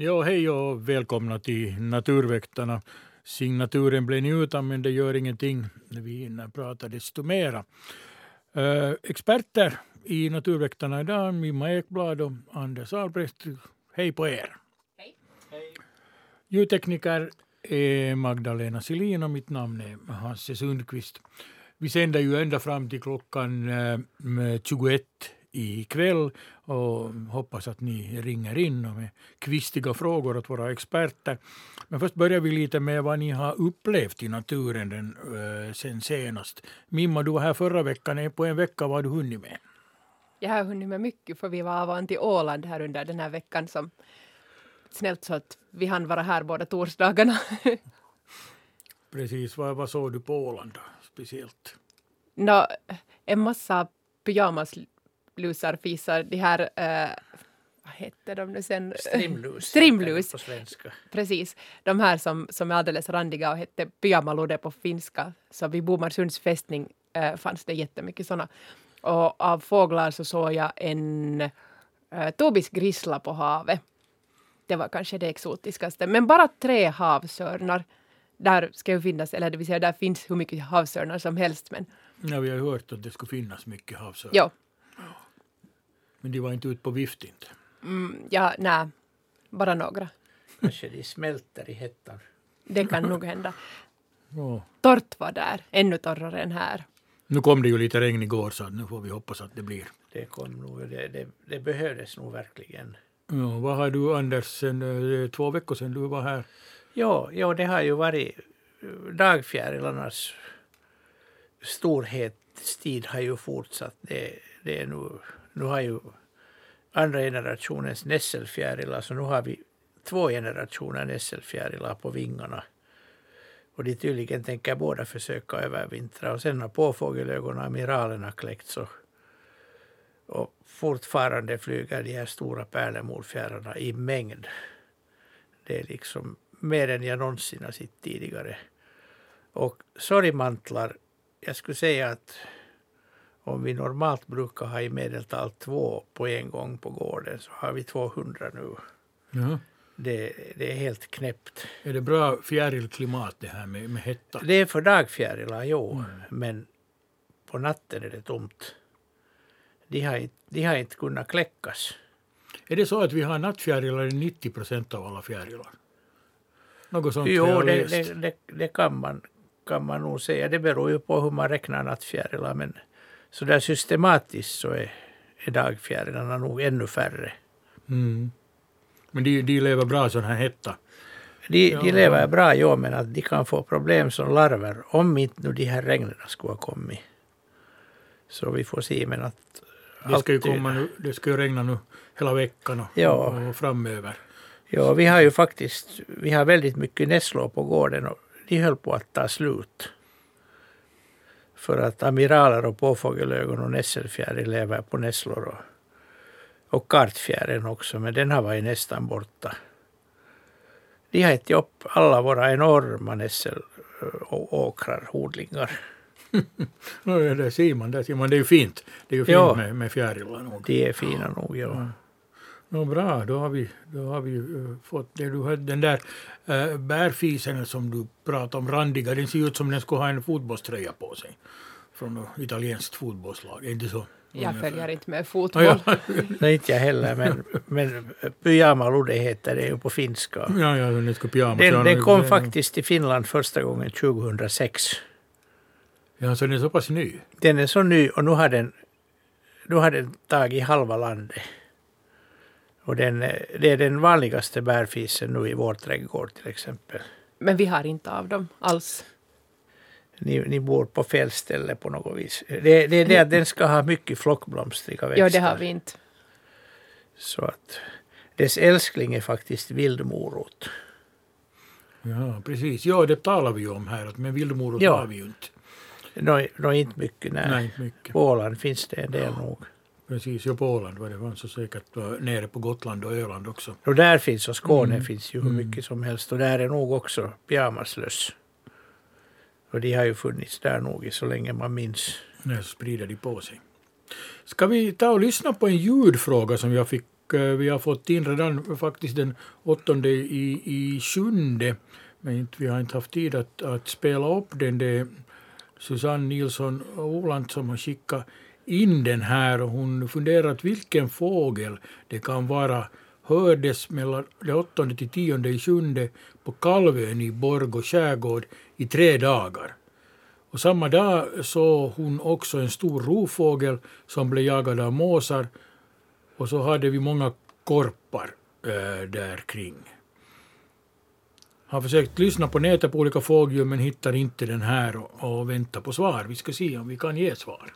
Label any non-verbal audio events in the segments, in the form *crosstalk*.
Ja, hej och välkomna till Naturväktarna. Signaturen blev utan, men det gör ingenting. Vi hinner prata desto mera. Eh, experter i Naturväktarna idag, Mimma Ekblad och Anders Albrecht. Hej på er! Hej. Ljudtekniker är Magdalena Selin och mitt namn är Hasse Sundqvist. Vi sänder ju ända fram till klockan eh, 21 ikväll och hoppas att ni ringer in med kvistiga frågor åt våra experter. Men först börjar vi lite med vad ni har upplevt i naturen den, uh, sen senast. Mimma, du var här förra veckan. På en vecka vad har du hunnit med? Jag har hunnit med mycket för vi var van till Åland här under den här veckan som snällt så att vi hann vara här båda torsdagarna. *laughs* Precis, vad, vad såg du på Åland då, speciellt? Nå, en massa pyjamaslusar, fisar, de här uh, vad hette de nu sen? Strimlus. *laughs* Strimlus. På svenska. Precis. De här som, som är alldeles randiga och hette pyjamaludde på finska. Så vid Bomarsunds fästning uh, fanns det jättemycket sådana. Och av fåglar så såg jag en uh, Tobis grissla på havet. Det var kanske det exotiskaste. Men bara tre havsörnar. Där ska ju finnas, eller det vill säga där finns hur mycket havsörnar som helst. Men Ja, vi har hört att det skulle finnas mycket havsörn. ja, Men de var inte ute på vift inte. mm, ja nej, bara några. Kanske de smälter i hettan. Det kan nog hända. Ja. Torrt var där, ännu torrare än här. Nu kom det ju lite regn igår så nu får vi hoppas att det blir. Det, kom nog, det, det, det behövdes nog verkligen. Ja, vad har du Anders, sen, eh, två veckor sedan du var här? Ja, ja, det har ju varit eh, dagfjärilarnas storhetstid har ju fortsatt. Det, det är nu, nu har ju andra generationens nässelfjärilar, så nu har vi två generationer nässelfjärilar på vingarna. Och de tydligen tänker båda försöka övervintra. Och sen har påfågelögonen amiralerna kläckts. Och, och fortfarande flyger de här stora pärlemorfjärilarna i mängd. Det är liksom mer än jag någonsin har sett tidigare. Och sorgmantlar, jag skulle säga att om vi normalt brukar ha i medeltal två på en gång på gården så har vi 200 nu. Ja. Det, det är helt knäppt. Är det bra fjärilklimat det här med, med hetta? Det är för dagfjärilar, jo, men på natten är det tomt. De har, inte, de har inte kunnat kläckas. Är det så att vi har nattfjärilar i 90 procent av alla fjärilar? Något sånt Jo, det, det, det, det kan, man, kan man nog säga. Det beror ju på hur man räknar nattfjärilar. Men så där systematiskt så är, är dagfjärilarna nog ännu färre. Mm. Men de, de lever bra sån här hetta. De, Ja. de lever bra, ja, men att de kan få problem som larver om inte nu de här regnen skulle ha kommit. Så vi får se, men att... Det ska ju komma nu, det ska ju regna nu hela veckan och, Ja. och framöver. Ja, vi har ju faktiskt vi har väldigt mycket nässlor på gården och de höll på att ta slut. För att amiraler och påfågelögon och nässelfjäril lever på nässlor och, och kartfjärilen också, men den har varit nästan borta. De har ätit upp alla våra enorma nässelåkrar, odlingar. *laughs* Ja, det ser man, det ser man. Det är ju fint. Det är ju fint Ja. med, med fjärilar nog. De är fina nog, ja. Nå, bra, då har vi, då har vi eh, fått det. Du hade den där uh, bärfisen som du pratade om, randiga, den ser ut som den skulle ha en fotbollströja på sig. Från något italienskt fotbollslag, är det inte så? Jag följer inte med fotboll. ja. *laughs* Nej, inte jag heller, men, men pyjamaludde heter det ju på finska. ja, ja, den ja, Den, den kom faktiskt till Finland första gången 2006. Ja, så den är så pass ny. Den är så ny och nu har den, nu har den tagit halva landet. Och den, det är den vanligaste bärfisen nu i vår trädgård till exempel. Men vi har inte av dem alls. Ni, ni bor på fel ställe på något vis. Det, det är det att den ska ha mycket flockblomstriga växter. Ja, det har vi inte. Så att dess älskling är faktiskt vildmorot. Ja, precis. Ja, det talar vi ju om här, men vildmorot Ja. har vi ju inte. Nå, nå inte mycket, nej. Nej, inte mycket. På Åland finns det en del nog. Precis, ja, på Åland var det var så säkert nere på Gotland och Öland också. Och där finns, och Skåne Mm. finns ju hur mycket som helst. Och där är nog också pyjamaslöss. Och de har ju funnits där nog i så länge man minns. När så sprider de på sig. Ska vi ta och lyssna på en ljudfråga som jag fick och eh, vi har fått in redan faktiskt den åttonde i, i sjunde. Men inte, vi har inte haft tid att, att spela upp den. Det är Susanne Nilsson Oland som har skickat in den här och hon funderar att vilken fågel det kan vara hördes mellan det åttonde till tionde i sjunde på Kalvön i Borgå skärgård i tre dagar. Och samma dag såg hon också en stor rovfågel som blev jagad av måsar och så hade vi många korpar äh, där kring. Har försökt lyssna på nätet på olika fåglar men hittar inte den här och, och väntar på svar. Vi ska se om vi kan ge svar.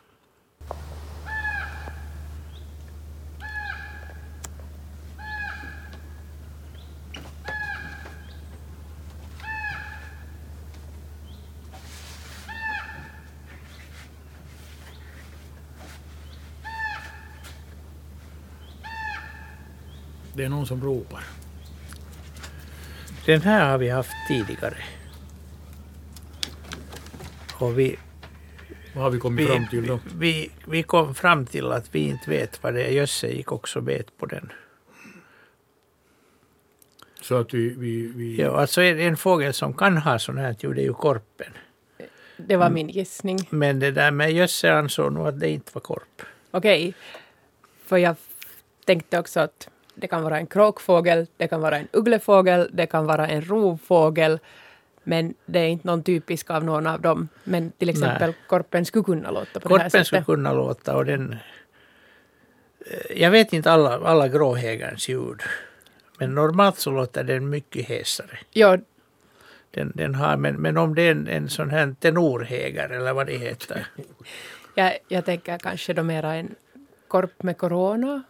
Det är någon som ropar. Den här har vi haft tidigare. Och vi, Vad har vi kommit vi, fram till då? vi, vi kom fram till att vi inte vet vad det är. Jösse gick också bet på den. Så att vi... vi, vi Ja, alltså en, en fågel som kan ha sånt här ljud är ju korpen. Det var min gissning. Men det där med Jösse ansåg nog att det inte var korp. Okej. För jag tänkte också att det kan vara en kråkfågel, det kan vara en ugglefågel, det kan vara en rovfågel. Men det är inte någon typisk av någon av dem. Men till exempel Nej. korpen skulle kunna låta på det här Korpen skulle sättet. kunna låta och den... eh, Jag vet inte alla, alla gråhägarns ljud. Men normalt så låter den mycket hesare. Ja, Den, den har, men, men om det är en, en sån här tenorhägare eller vad det heter. *laughs* jag, jag tänker kanske då mera en korp med corona.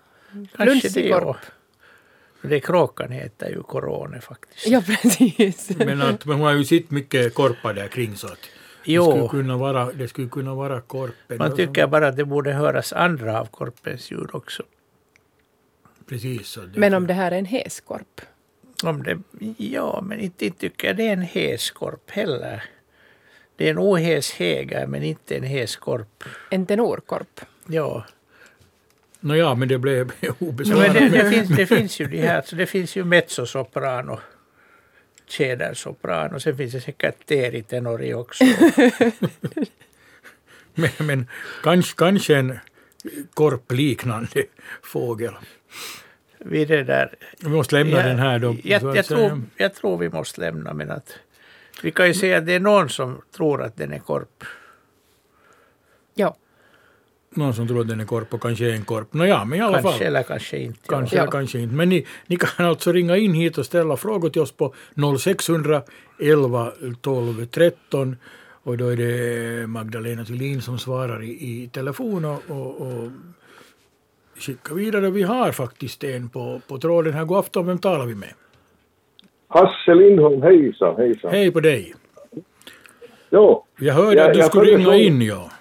Kanske det. Det kråkan heter ju corona faktiskt. Ja, precis. men, att, men hon har ju sett mycket korpar där kring så att det Jo. skulle kunna vara, det skulle kunna vara korpen. Man tycker bara att det borde höras andra av korpens ljud också. Precis. Så det, Men om det här är en häskorp. Om det, ja, men inte, inte tycker jag det är en häskorp heller. Det är en ohes häger, men inte en häskorp. En tenorkorp. Ja. Nåja, men det blev *laughs* obesvarat. men det, det, finns, det finns ju de här, så det finns ju mezzosoprano, tjädersopran och sen finns det säkert teritenori också. *laughs* Men, men kanske, kanske en korpliknande fågel. Vid det där. Vi måste lämna Ja, den här då. Jag, jag, tror, jag tror vi måste lämna, men att vi kan ju säga att det är någon som tror att den är korp. Ja, Någon som tror att den är korp och kanske är en korp. Nåja, men i alla Kanske fall. eller kanske inte. Kanske Ja. eller kanske inte. Men ni, ni kan alltså ringa in hit och ställa frågor till oss på 0600 11 12 13. Och då är det Magdalena Thulin som svarar i, i telefon och, och, och skicka vidare. Vi har faktiskt en på, på tråden här. God afton, vem talar vi med? Hasse Lindholm, hejsan, hejsan. Hej på dig. Jo, Jag hörde Ja, att du jag skulle ringa in, ja.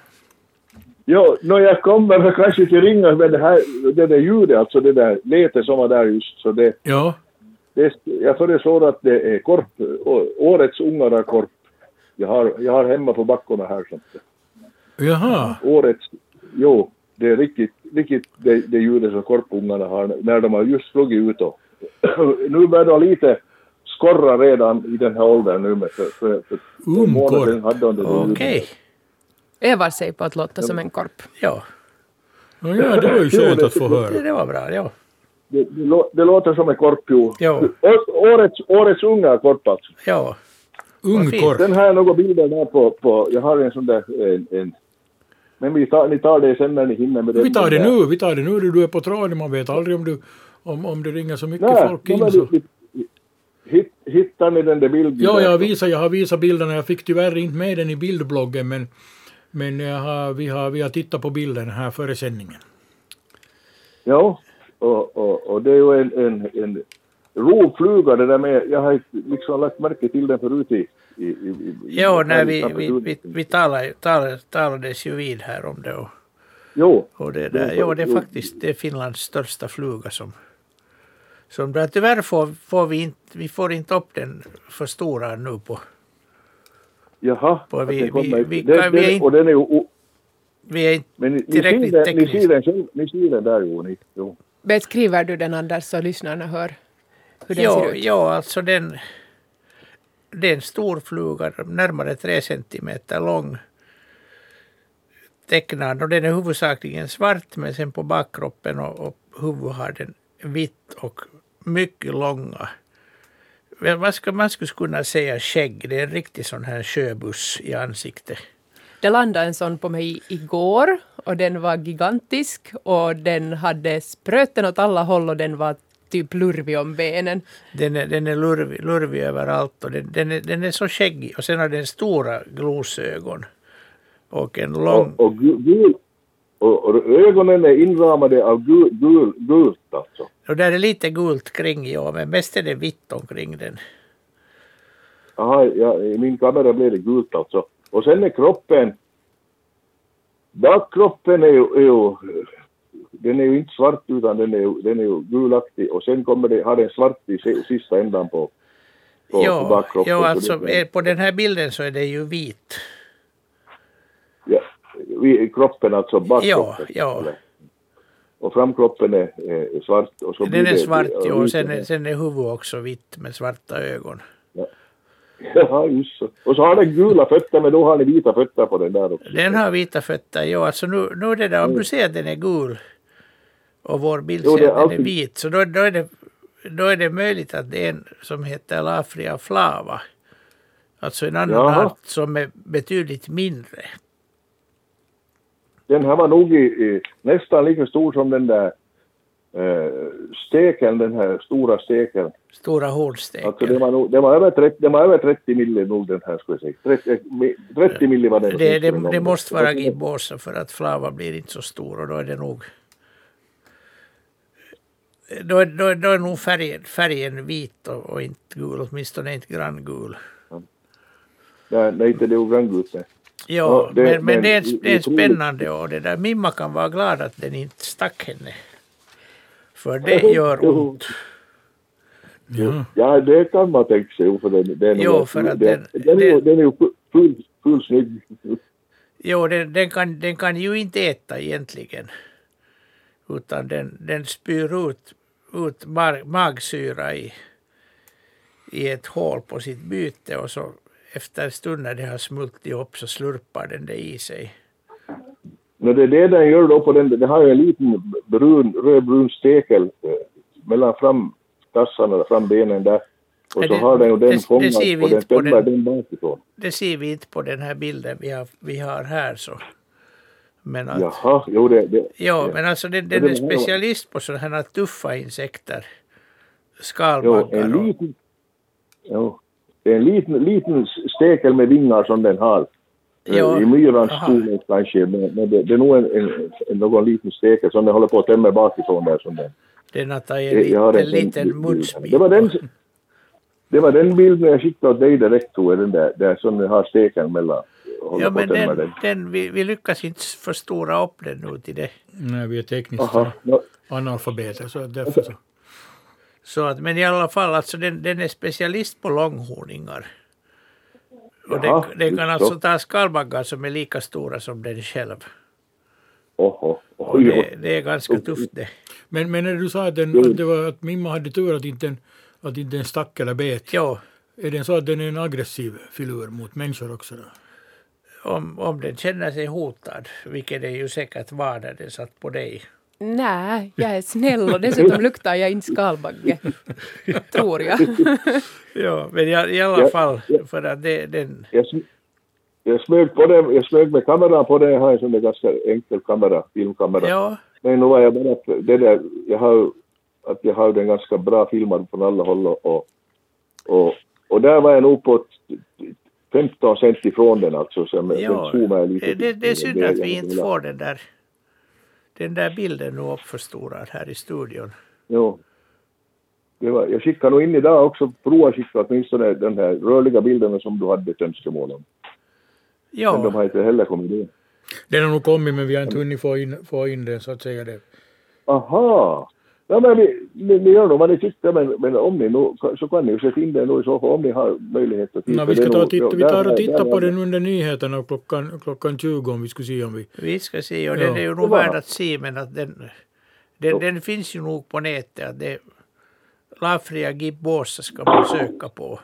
Jo no, jag kommer väl kanske inte ringa med det här det där ljudet, alltså det där letet som var där just. Så det, Ja, det, jag föreslår att det är korp, årets Ungara-korp. Jag har, jag har hemma på backorna här. Så att, jaha. årets, jo, det är riktigt, riktigt det, det ljudet som korpungarna har när de har just flugit ut och *clears throat* nu börjar de lite skorra redan i den här åldern nu med för, för, för Um, en månad övar sig på att låta som en korp. Ja, ja, det var ju skönt det att få höra. det, det var bra. Ja. Det, det, det låter som en korpjo. Jo. Å- Årets, årets unga korp alltså. ja. Ung fint. korp. Den här är några bilder där på, på, jag har en sån där, en, en men vi tar, ni tar det sen när ni hinner med den. Vi tar det nu, vi tar det nu. Du är på tråden, man vet aldrig om, du, om, om det ringer så mycket Nej, folk in. Så. hittar ni den där bilden? Ja, jag, visar, jag har visat bilderna. Jag fick tyvärr inte med den i bildbloggen, men, men jag har, vi, har, vi har tittat på bilden här före sändningen. Ja, och, och, och det är ju en, en, en rovfluga det där med, jag har liksom lagt märke till den förut i... i, i, i Jo, i vi, vi, vi, vi talade, talade, talades ju vid här om det. Och, Jo, och det, där, jo, det är faktiskt det är Finlands största fluga som... som där. Tyvärr får, får vi inte, vi får inte upp den för stora nu på... jaha. På vi- den vi- vi den, kan- vi är den, inte- Och den är ju... Vi är inte Men ni, tillräckligt den, ni tekniskt. ser den själv, ni ser den där jo, ni, jo. Beskriver du den Anders så lyssnarna hör hur den Jo, ser ut? jo, alltså den... Det är en stor fluga, närmare tre centimeter lång. Tecknad och den är huvudsakligen svart men sen på bakkroppen och, och huvudet har den vitt och mycket långa. Vad ska, man skulle kunna säga skägg, det är en riktig sån här sjöbuss i ansiktet. Det landade en sån på mig igår och den var gigantisk och den hade spröten åt alla håll och den var typ lurvig om benen. Den är, den är lurvig, lurvig överallt och den, den, är, den är så skäggig. Och sen har den stora glosögon. Och en lång... Och, och, gul, och, och ögonen är inramade av gul, gul, gult alltså. Och där är lite gult kring, ja, men mest är det vitt omkring den. Aha, ja, i min kamera blev det gult alltså. Och sen är kroppen... Bakkroppen är ju, är ju... Den är ju inte svart utan den är ju, den är ju gulaktig och sen kommer det, har den svart i si- sista ändan på, på, på Ja, bakkroppen. ja Så alltså eh, på den här bilden så är det ju vit. ja, kroppen alltså bakkroppen. Ja, ja. eller? Och framkroppen är, är svart. Och så blir Den är det- svart, ja, ja, och sen, är- sen är huvudet också vitt med svarta ögon. Ja, *laughs* just så. Och så har den gula fötter men då har ni vita fötter på den där också. Den har vita fötter, ja alltså nu, nu är det där, om du ser att den är gul och vår bild det ser är att den är vit, så då, då, är det, då är det möjligt att det är en som heter Lafria flava. Alltså en annan Jaha. art som är betydligt mindre. Den här var nog i, i, nästan lika stor som den där eh, steken, den här stora steken. Stora hårdsteken. Alltså det var, nog, det var, över 30, det var över 30 milli nog den här skulle jag säga. 30, eh, mi- 30 milli var den. det, det, det nog. måste vara gibbosa för att flava blir inte så stor och då är det nog då, är- då, är- då är nog färgen, färgen vit och, och inte gul, åtminstone inte granngul. Nej, nej, inte det är granngult. nej. Ja, det- men, men det är, det är troligt- spännande och det där. Mimma kan vara glad att den inte stack henne. För det gör ont. Ja. Ja, det kan man tänka sig. För den, den, Jo, för att den, den- den, den- är ju full, full, snygg. Jo, den, den, kan, den kan ju inte äta egentligen. Utan den, den spyr ut, ut mar, magsyra i, i ett hål på sitt byte och så efter en stund när det har smultit upp så slurpar den det i sig. Men det är det den gör då på den, den har ju en liten brun, rödbrun stekel eh, mellan framtassarna, frambenen där. Och så det- har den ju den det- det fångad ser vi och den tömmer den. bakifrån. Det ser vi inte på den här bilden vi har, vi har här. så. Men att, Jaha, jo det, det Ja, men alltså den, den det är specialist på sådana här tuffa insekter. jo, Skalbaggar och... jo, det är en liten, liten stekel med vingar som den har. Eh, Ja, I myrans storlek kanske, men, men det, det är nog en, en, en, någon liten stekel som den håller på att tömma bakifrån där. Som den. Den har tagit Jag- jag en, en- liten, en- munsbit. Det var den, det var den bilden jag skickade åt dig direkt, tror jag, den där, där som den har steken mellan. Ja, men tömma den, den, vi, vi lyckas inte förstora upp den nu till det. Nej, vi är tekniskt analfabeter, så därför så. Så att, men i alla fall, alltså den, den är specialist på långhorningar. Och Jaha, den, den kan alltså så. ta skalbaggar som är lika stora som den själv. oho, Och oj, det, det är ganska tufft det. Men, men när du sa att, den, att, det var, att Mimma hade tur att inte, den, att inte den stack eller bet. Jo, Är den så att den är en aggressiv filur mot människor också? Då? om, om den känner sig hotad, vilket det ju säkert var när den satt på dig. Nej, jag är snäll och dessutom *laughs* luktar jag inte skalbagge. *laughs* Tror jag. Ja, men i, i alla fall, för att det, den... Jag, sm- jag, smög på den, jag smög med kameran på den, jag har en sån där ganska enkel kamera, filmkamera. Ja, Men nu var jag bara, det där, jag har att jag har den ganska bra filmad från alla håll och, och, och, och där var jag nog på t- t- 15 cent ifrån den alltså, så jag, ja den zoomade lite. det, det, är synd att vi jag inte får den där, den där bilden nu uppförstorad här i studion. Jo. Det var, jag skickade nog in idag också, prova skicka åtminstone den här rörliga bilden som du hade ett önskemål om. Men de Ja, har inte heller kommit in. Den har nog kommit men vi har inte hunnit få in, få in den så att säga. Det. Aha! Ja, men vi, ni, ni gör nog vad ni tycker, men, men om ni nu, så kan ni ju sätta in det nu i så fall, om ni har möjlighet att No, titta. vi, ska ta och titta, ja, vi tar och tittar på den under nyheterna klockan, klockan 20 om vi skulle se om vi... vi ska se, och Ja. den är ju nog värd att se, men att den, Den, den finns ju nog på nätet. att Det, Lafria gibbosa ska man söka på.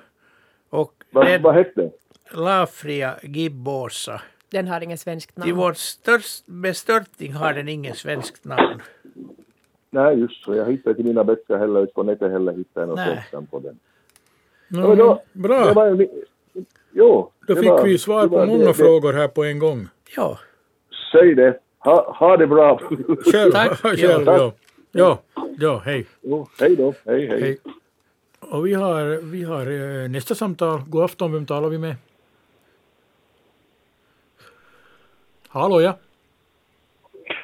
Och Vad, den, vad hette Lafria gibbosa. Den har ingen svenskt namn. vår störst, bestörtning har den ingen svenskt namn. Nej, just så. Jag hittade inte mina böcker heller, inte på nätet heller hittade jag namn på den. No, Ja, men då- bra, Det var jo, då det fick var- vi svar på många det- frågor här på en gång. Ja, Säg det. Ha, ha det bra. Själv, Tack. *laughs* själv Ja, ja. Ja, ja, hej. jo, hej då. Hej, hej. hej. Och vi har, vi har eh, nästa samtal. God afton, vem talar vi med? Hallå ja.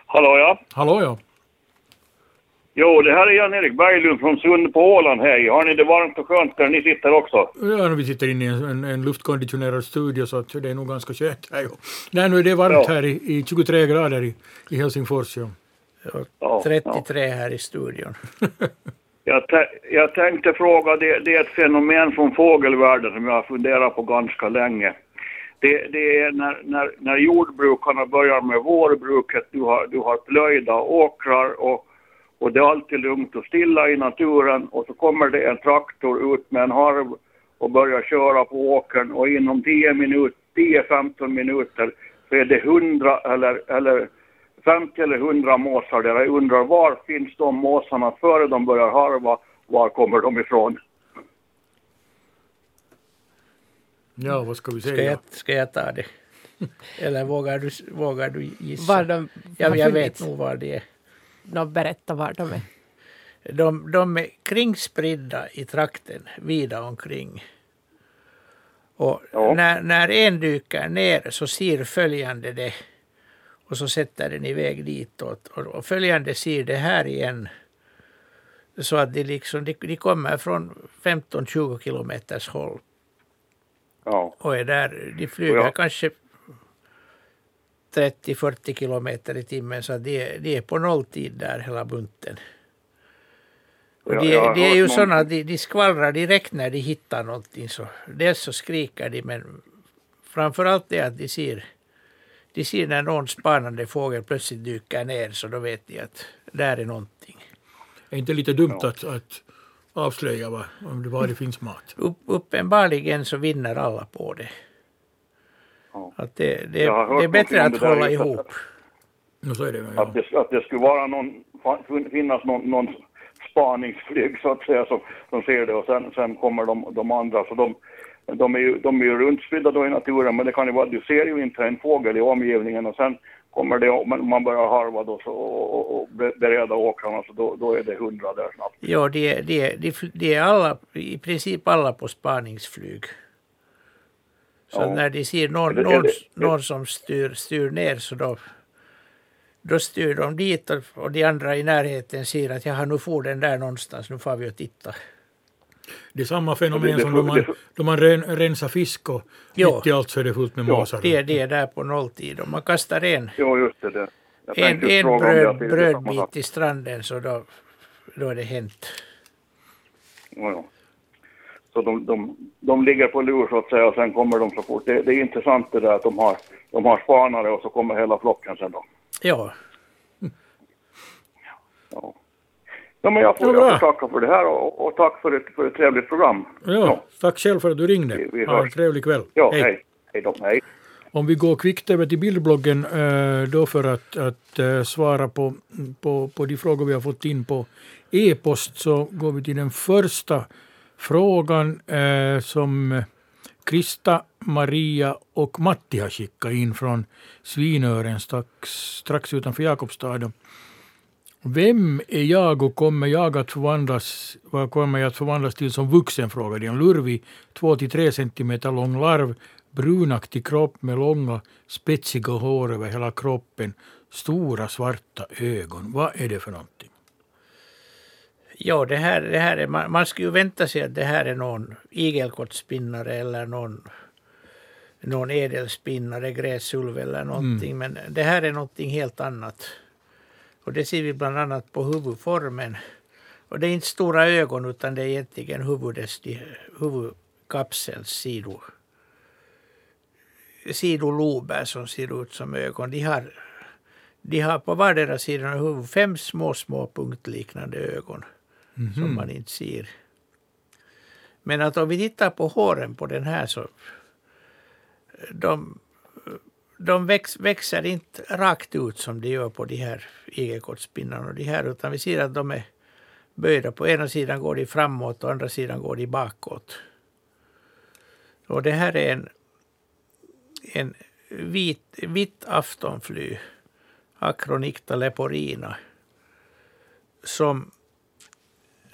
Hallå ja. Hallå ja. Jo, det här är Jan-Erik Berglund från Sund på Åland. Hej. Har ni det varmt och skönt där ni sitter också? Ja, nu vi sitter inne i en, en, en luftkonditionerad studio så att det är nog ganska skönt här. Nej, nu är det varmt Ja. här i, i 23 grader i, i Helsingfors. Ja. Ja, 33 här i studion. *laughs* Jag, jag tänkte fråga, det, det är ett fenomen från fågelvärlden som jag har funderat på ganska länge. Det, det är när, när, när jordbrukarna börjar med vårbruket, du har, du har plöjda åkrar och, och det är alltid lugnt och stilla i naturen och så kommer det en traktor ut med en harv och börjar köra på åkern och inom 10 minut, 10-15 minuter så är det 100 eller, eller 50 eller 100 måsar där. Jag undrar var finns de måsarna före de börjar harva? Var kommer de ifrån? ja, vad ska vi Ska säga? jag, ska jag ta det? *laughs* Eller vågar du, vågar du gissa? Var de jag, jag vet nog var det är. Nå, berätta var de är. De, de är kringspridda i trakten, vida omkring. Och Ja. när, när en dyker ner så ser följande det och så sätter den iväg ditåt. Och, och följande ser det här igen. Så att de, liksom, de, de kommer från 15-20 kilometers håll Ja, och är där. De flyger Ja. kanske 30-40 kilometer i timmen så de, är- de är på nolltid där hela bunten. Och Ja, de, har de är ju sådana, de, de skvallrar direkt när de hittar någonting. Så dels så skriker de men framförallt det att de ser, de ser när någon spanande fågel plötsligt dyker ner så då vet de att där är någonting. Är inte lite dumt att, att avslöja vad, om det var det finns mat? Upp, uppenbarligen så vinner alla på det. Ja. Att det, det, det är bättre att det hålla att- ihop. Så är det ja. att, det, att det skulle vara någon, finnas någon, någon spaningsflyg så att säga som, som ser det och sen, sen kommer de, de andra. Så de, de är ju, de är ju runtspridda då i naturen men det kan ju vara, du ser ju inte en fågel i omgivningen och sen kommer det, om man börjar harva då så, och, och, och be- bereda åkrarna så då, då är det hundra där snabbt. Ja, de, är- de, är- de, fl- de är alla, i princip alla på spaningsflyg. Så Ja. när de ser någon, det- någon, det- någon som styr, styr ner så då, då styr de dit och, och de andra i närheten ser att jaha, nu får den där någonstans, nu får vi och titta. Det är samma Det- fenomen det- som då det- man, då man ren, rensar fisk och Ja. mitt i allt så är det fullt med måsar. De är, de är där på nolltid och man kastar en, Jo, just det. det. En, en om det, bröd, det brödbit i stranden så då, då är det hänt. Ja, ja. Så de, de, de ligger på lur så att säga och sen kommer de så fort. Det, det är intressant det där att de har, de har spanare och så kommer hela flocken sen då. Ja, Ja. Ja, men jag får, Ja, jag får tacka för det här och, och tack för ett, för ett trevligt program. Ja, tack själv för att du ringde. Vi- vi Ha en trevlig kväll. Ja, hej. Hej då. Hej. Om vi går kvickt över till bildbloggen eh, då för att, att eh, svara på, på, på de frågor vi har fått in på e-post så går vi till den första frågan eh, som Krista, Maria och Matti har skickat in från Svinören strax, strax utanför Jakobstad. Vem är jag och kommer jag att förvandlas, vad kommer jag att förvandlas till som vuxen? frågade en lurvig 2-3 centimeter lång larv, brunaktig kropp med långa spetsiga hår över hela kroppen, stora svarta ögon. Vad är det för något? Ja, det här, det här är, man, man skulle ju vänta sig att det här är någon igelkottspinnare eller någon, någon edelspinnare, gräsulv eller någonting. Men det här är någonting helt annat. Och det ser vi bland annat på huvudformen. Och det är inte stora ögon utan det är egentligen huvudets, de- huvudkapselns sidor. Sidolober som ser ut som ögon. De har, De har på vardera sidan av huvudet fem små, små punktliknande ögon Mhm. som man inte ser. Men att om vi tittar på håren på den här så de, de väx, växer inte rakt ut som de gör på de här igelkottspinnarna och de här utan vi ser att de är böjda. På ena sidan går de framåt och andra sidan går de bakåt. Och det här är en, en vit, vitt aftonfly, Acronicta leporina, som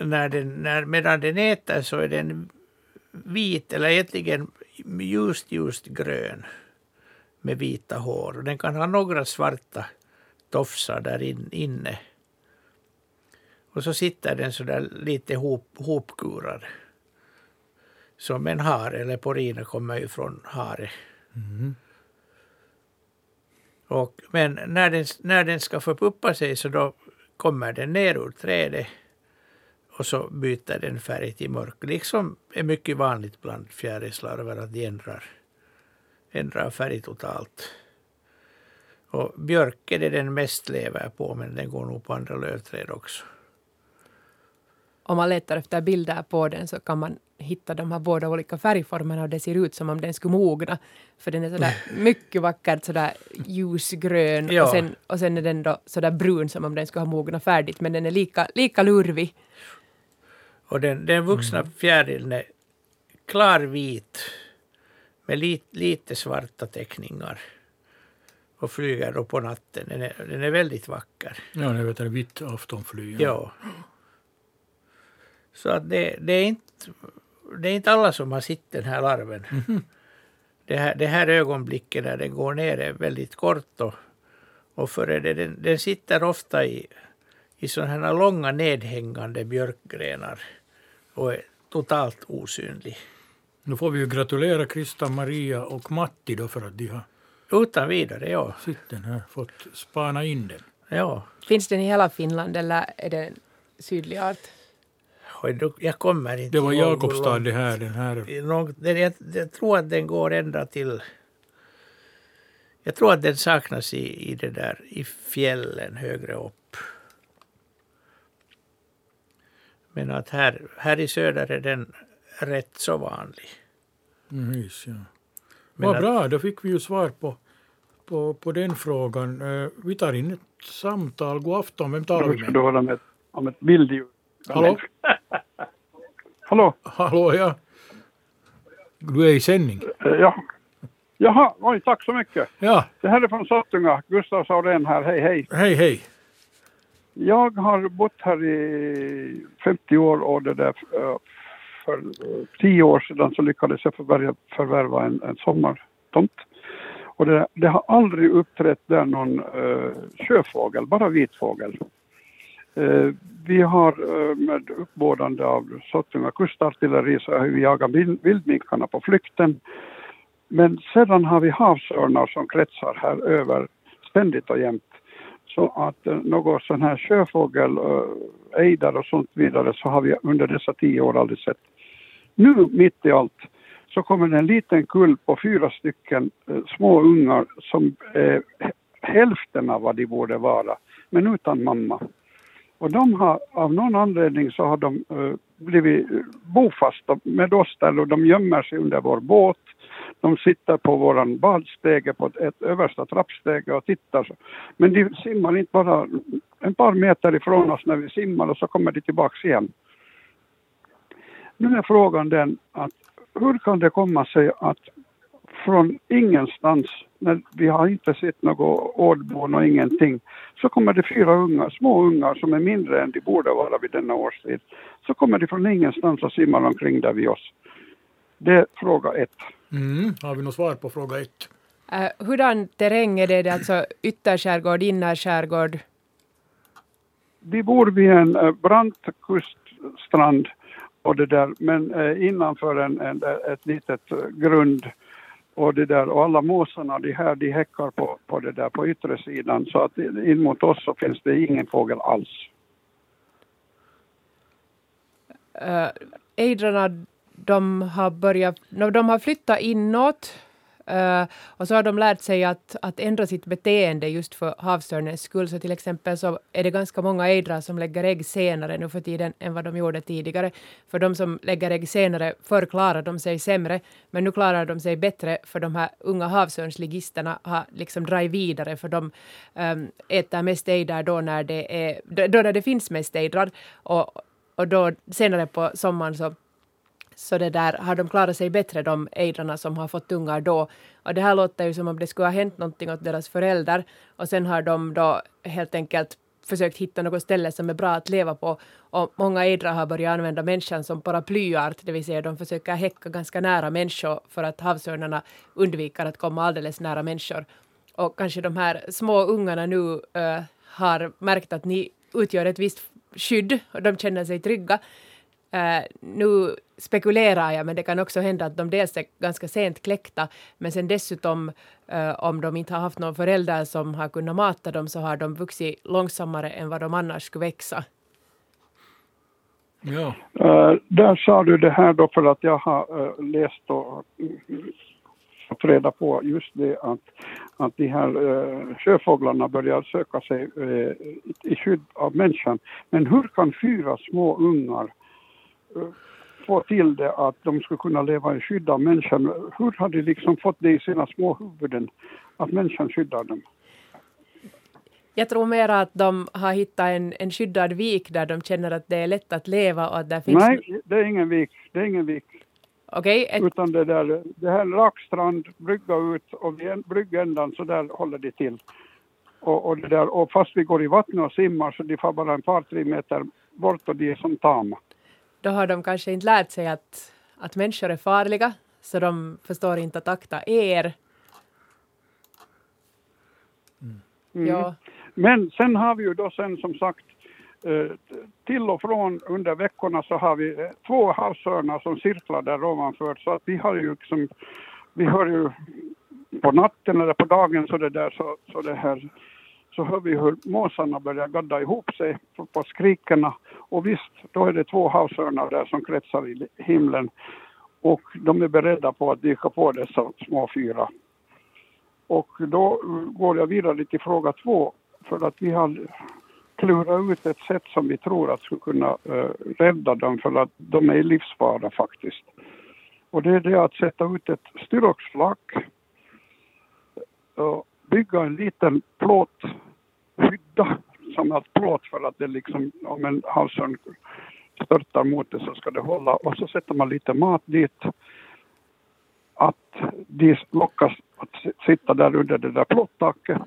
när den, när, medan den äter så är den vit eller egentligen ljust, ljust grön med vita hår. Och den kan ha några svarta tofsar där in, inne. Och så sitter den så där lite hop, hopkurad. Som en hare, eller porina kommer ju från hare. Och, men när den, när den ska förpuppa sig så då kommer den ner ur trädet och så byter den färg till mörk. Liksom är mycket vanligt bland fjärilslarver att de ändrar, ändrar färg totalt. Och björk är det den mest lever på men den går nog på andra lövträd också. Om man letar efter bilder på den så kan man hitta de här båda olika färgformerna och det ser ut som om den skulle mogna. För den är sådär *laughs* mycket vackert sådär ljusgrön Ja. och, sen, och sen är den då sådär brun som om den skulle ha mognat färdigt men den är lika, lika lurvig. Och den, den vuxna fjärilen är klarvit med lit, lite svarta teckningar. Och flyger då på natten. Den är, den är väldigt vacker. Ja, vet jag, vitt aftonfly. Ja. Så att det, det, är inte, det är inte alla som har sett den här larven. Det, här, det här ögonblicket när den går ner är väldigt kort. Och, och för det, den, den sitter ofta i, i sådana här långa nedhängande björkgrenar och är totalt osynlig. Nu får vi ju gratulera Krista, Maria och Matti då för att de har Utan vidare, ja. sett den här, fått spana in den. ja. Finns den i hela Finland eller är det en sydlig art? Jag kommer inte Det var Jakobstad det här, den här. Långt, den, jag, jag tror att den går ända till... Jag tror att den saknas i, i det där i fjällen högre upp. Men att här, här i söder är den rätt så vanlig. Mm, just, ja. Men Vad att- bra, då fick vi ju svar på, på, på den frågan. Eh, vi tar in ett samtal. God afton, vem talar vi Ska med? du hålla med om ett bildljud? Hallå? *laughs* Hallå? Hallå, ja. Du är i sändning. Eh, Ja. Jaha, oj, tack så mycket. Ja, Det här är från Sottunga, Gustav Saurén här, hej hej. hej, hej. Jag har bott här i 50 år och det där eh, för 10 år sedan så lyckades jag förvärva, förvärva en, en sommartomt. Och det, det har aldrig uppträtt där någon uh, sjöfågel, bara vitfågel. Uh, eh, vi har uh, med uppbådande av Sottunga kustartilleri så har vi jagat vildminkarna på flykten. Men sedan har vi havsörnar som kretsar här över ständigt och jämt. Så att eh, någon sån här sjöfågel, eh, ejdar och sånt vidare så har vi under dessa tio år aldrig sett. Nu mitt i allt så kommer det en liten kull på fyra stycken eh, små ungar som är hälften av vad de borde vara, men utan mamma. Och de har, av någon anledning så har de eh, blivit bofasta med oss där och de gömmer sig under vår båt. De sitter på våran badstege på ett, översta trappstege och tittar. Men de simmar inte bara en par meter ifrån oss när vi simmar och så kommer de tillbaks igen. Nu är frågan den att hur kan det komma sig att från ingenstans, när vi har inte sett något ådbon och ingenting, så kommer det fyra ungar, små ungar som är mindre än de borde vara vid denna årstid. Så kommer de från ingenstans och simmar omkring där vid oss. Det är fråga ett. Mm, har vi något svar på fråga ett? Uh, hurdan terräng är det? det är alltså ytterskärgård, innerskärgård? Vi bor vid en eh, brant kuststrand och det där, men eh, innanför en, en, ett litet grund och det där och alla måsarna de här de häckar på, på det där på yttre sidan så att in mot oss så finns det ingen fågel alls. Uh, ejdrarna, de har börjat, de har flyttat inåt. Uh, och så har de lärt sig att, att ändra sitt beteende just för havsörnens skull. Så till exempel så är det ganska många ejdrar som lägger ägg senare nu för tiden än vad de gjorde tidigare. För de som lägger ägg senare, förr klarade de sig sämre, men nu klarar de sig bättre för de här unga havsörnsligisterna har liksom dragit vidare för de um, äter mest ejdrar då när det, är, då när det finns mest ejdrar. Och, och då senare på sommaren så så det där har de klarat sig bättre, de ejdrarna som har fått ungar då. Och det här låter ju som om det skulle ha hänt någonting åt deras föräldrar. Och sen har de då helt enkelt försökt hitta något ställe som är bra att leva på. Och många ejdrar har börjat använda människan som paraplyart, det vill säga de försöker häcka ganska nära människor för att havsörnarna undviker att komma alldeles nära människor. Och kanske de här små ungarna nu uh, har märkt att ni utgör ett visst skydd och de känner sig trygga. Uh, nu spekulerar jag, men det kan också hända att de dels är ganska sent kläckta, men sen dessutom uh, om de inte har haft någon förälder som har kunnat mata dem så har de vuxit långsammare än vad de annars skulle växa. Ja. Uh, där sa du det här då för att jag har läst och fått reda på just det att, att de här uh, sjöfåglarna börjar söka sig uh, i skydd av människan. Men hur kan fyra små ungar få till det att de skulle kunna leva i skydd av människan. Hur har de liksom fått det i sina små huvuden att människan skyddar dem? Jag tror mer att de har hittat en, en skyddad vik där de känner att det är lätt att leva och att där finns... Nej, det är ingen vik. Det är ingen vik. Okej. Okay, Utan det där, det här rak strand, brygga ut och vid bryggändan så där håller de till. Och, och, det där, och fast vi går i vattnet och simmar så de får bara en par, tre meter bort och de är som tama då har de kanske inte lärt sig att, att människor är farliga, så de förstår inte att akta er. Mm. Ja. Men sen har vi ju då sen som sagt eh, till och från under veckorna så har vi eh, två havsörnar som cirklar där ovanför så att vi har ju liksom, vi hör ju på natten eller på dagen så det där så, så det här så hör vi hur måsarna börjar gadda ihop sig på skrikerna. Och visst, då är det två havsörnar där som kretsar i himlen. Och de är beredda på att dyka på dessa små fyra. Och då går jag vidare till fråga två. För att vi har klurat ut ett sätt som vi tror att skulle kunna uh, rädda dem för att de är i livsfara faktiskt. Och det är det att sätta ut ett styroxflak uh, bygga en liten plåthydda som har plåt för att det liksom, om en havsörn störtar mot det så ska det hålla och så sätter man lite mat dit. Att de lockas att sitta där under det där plåttaket.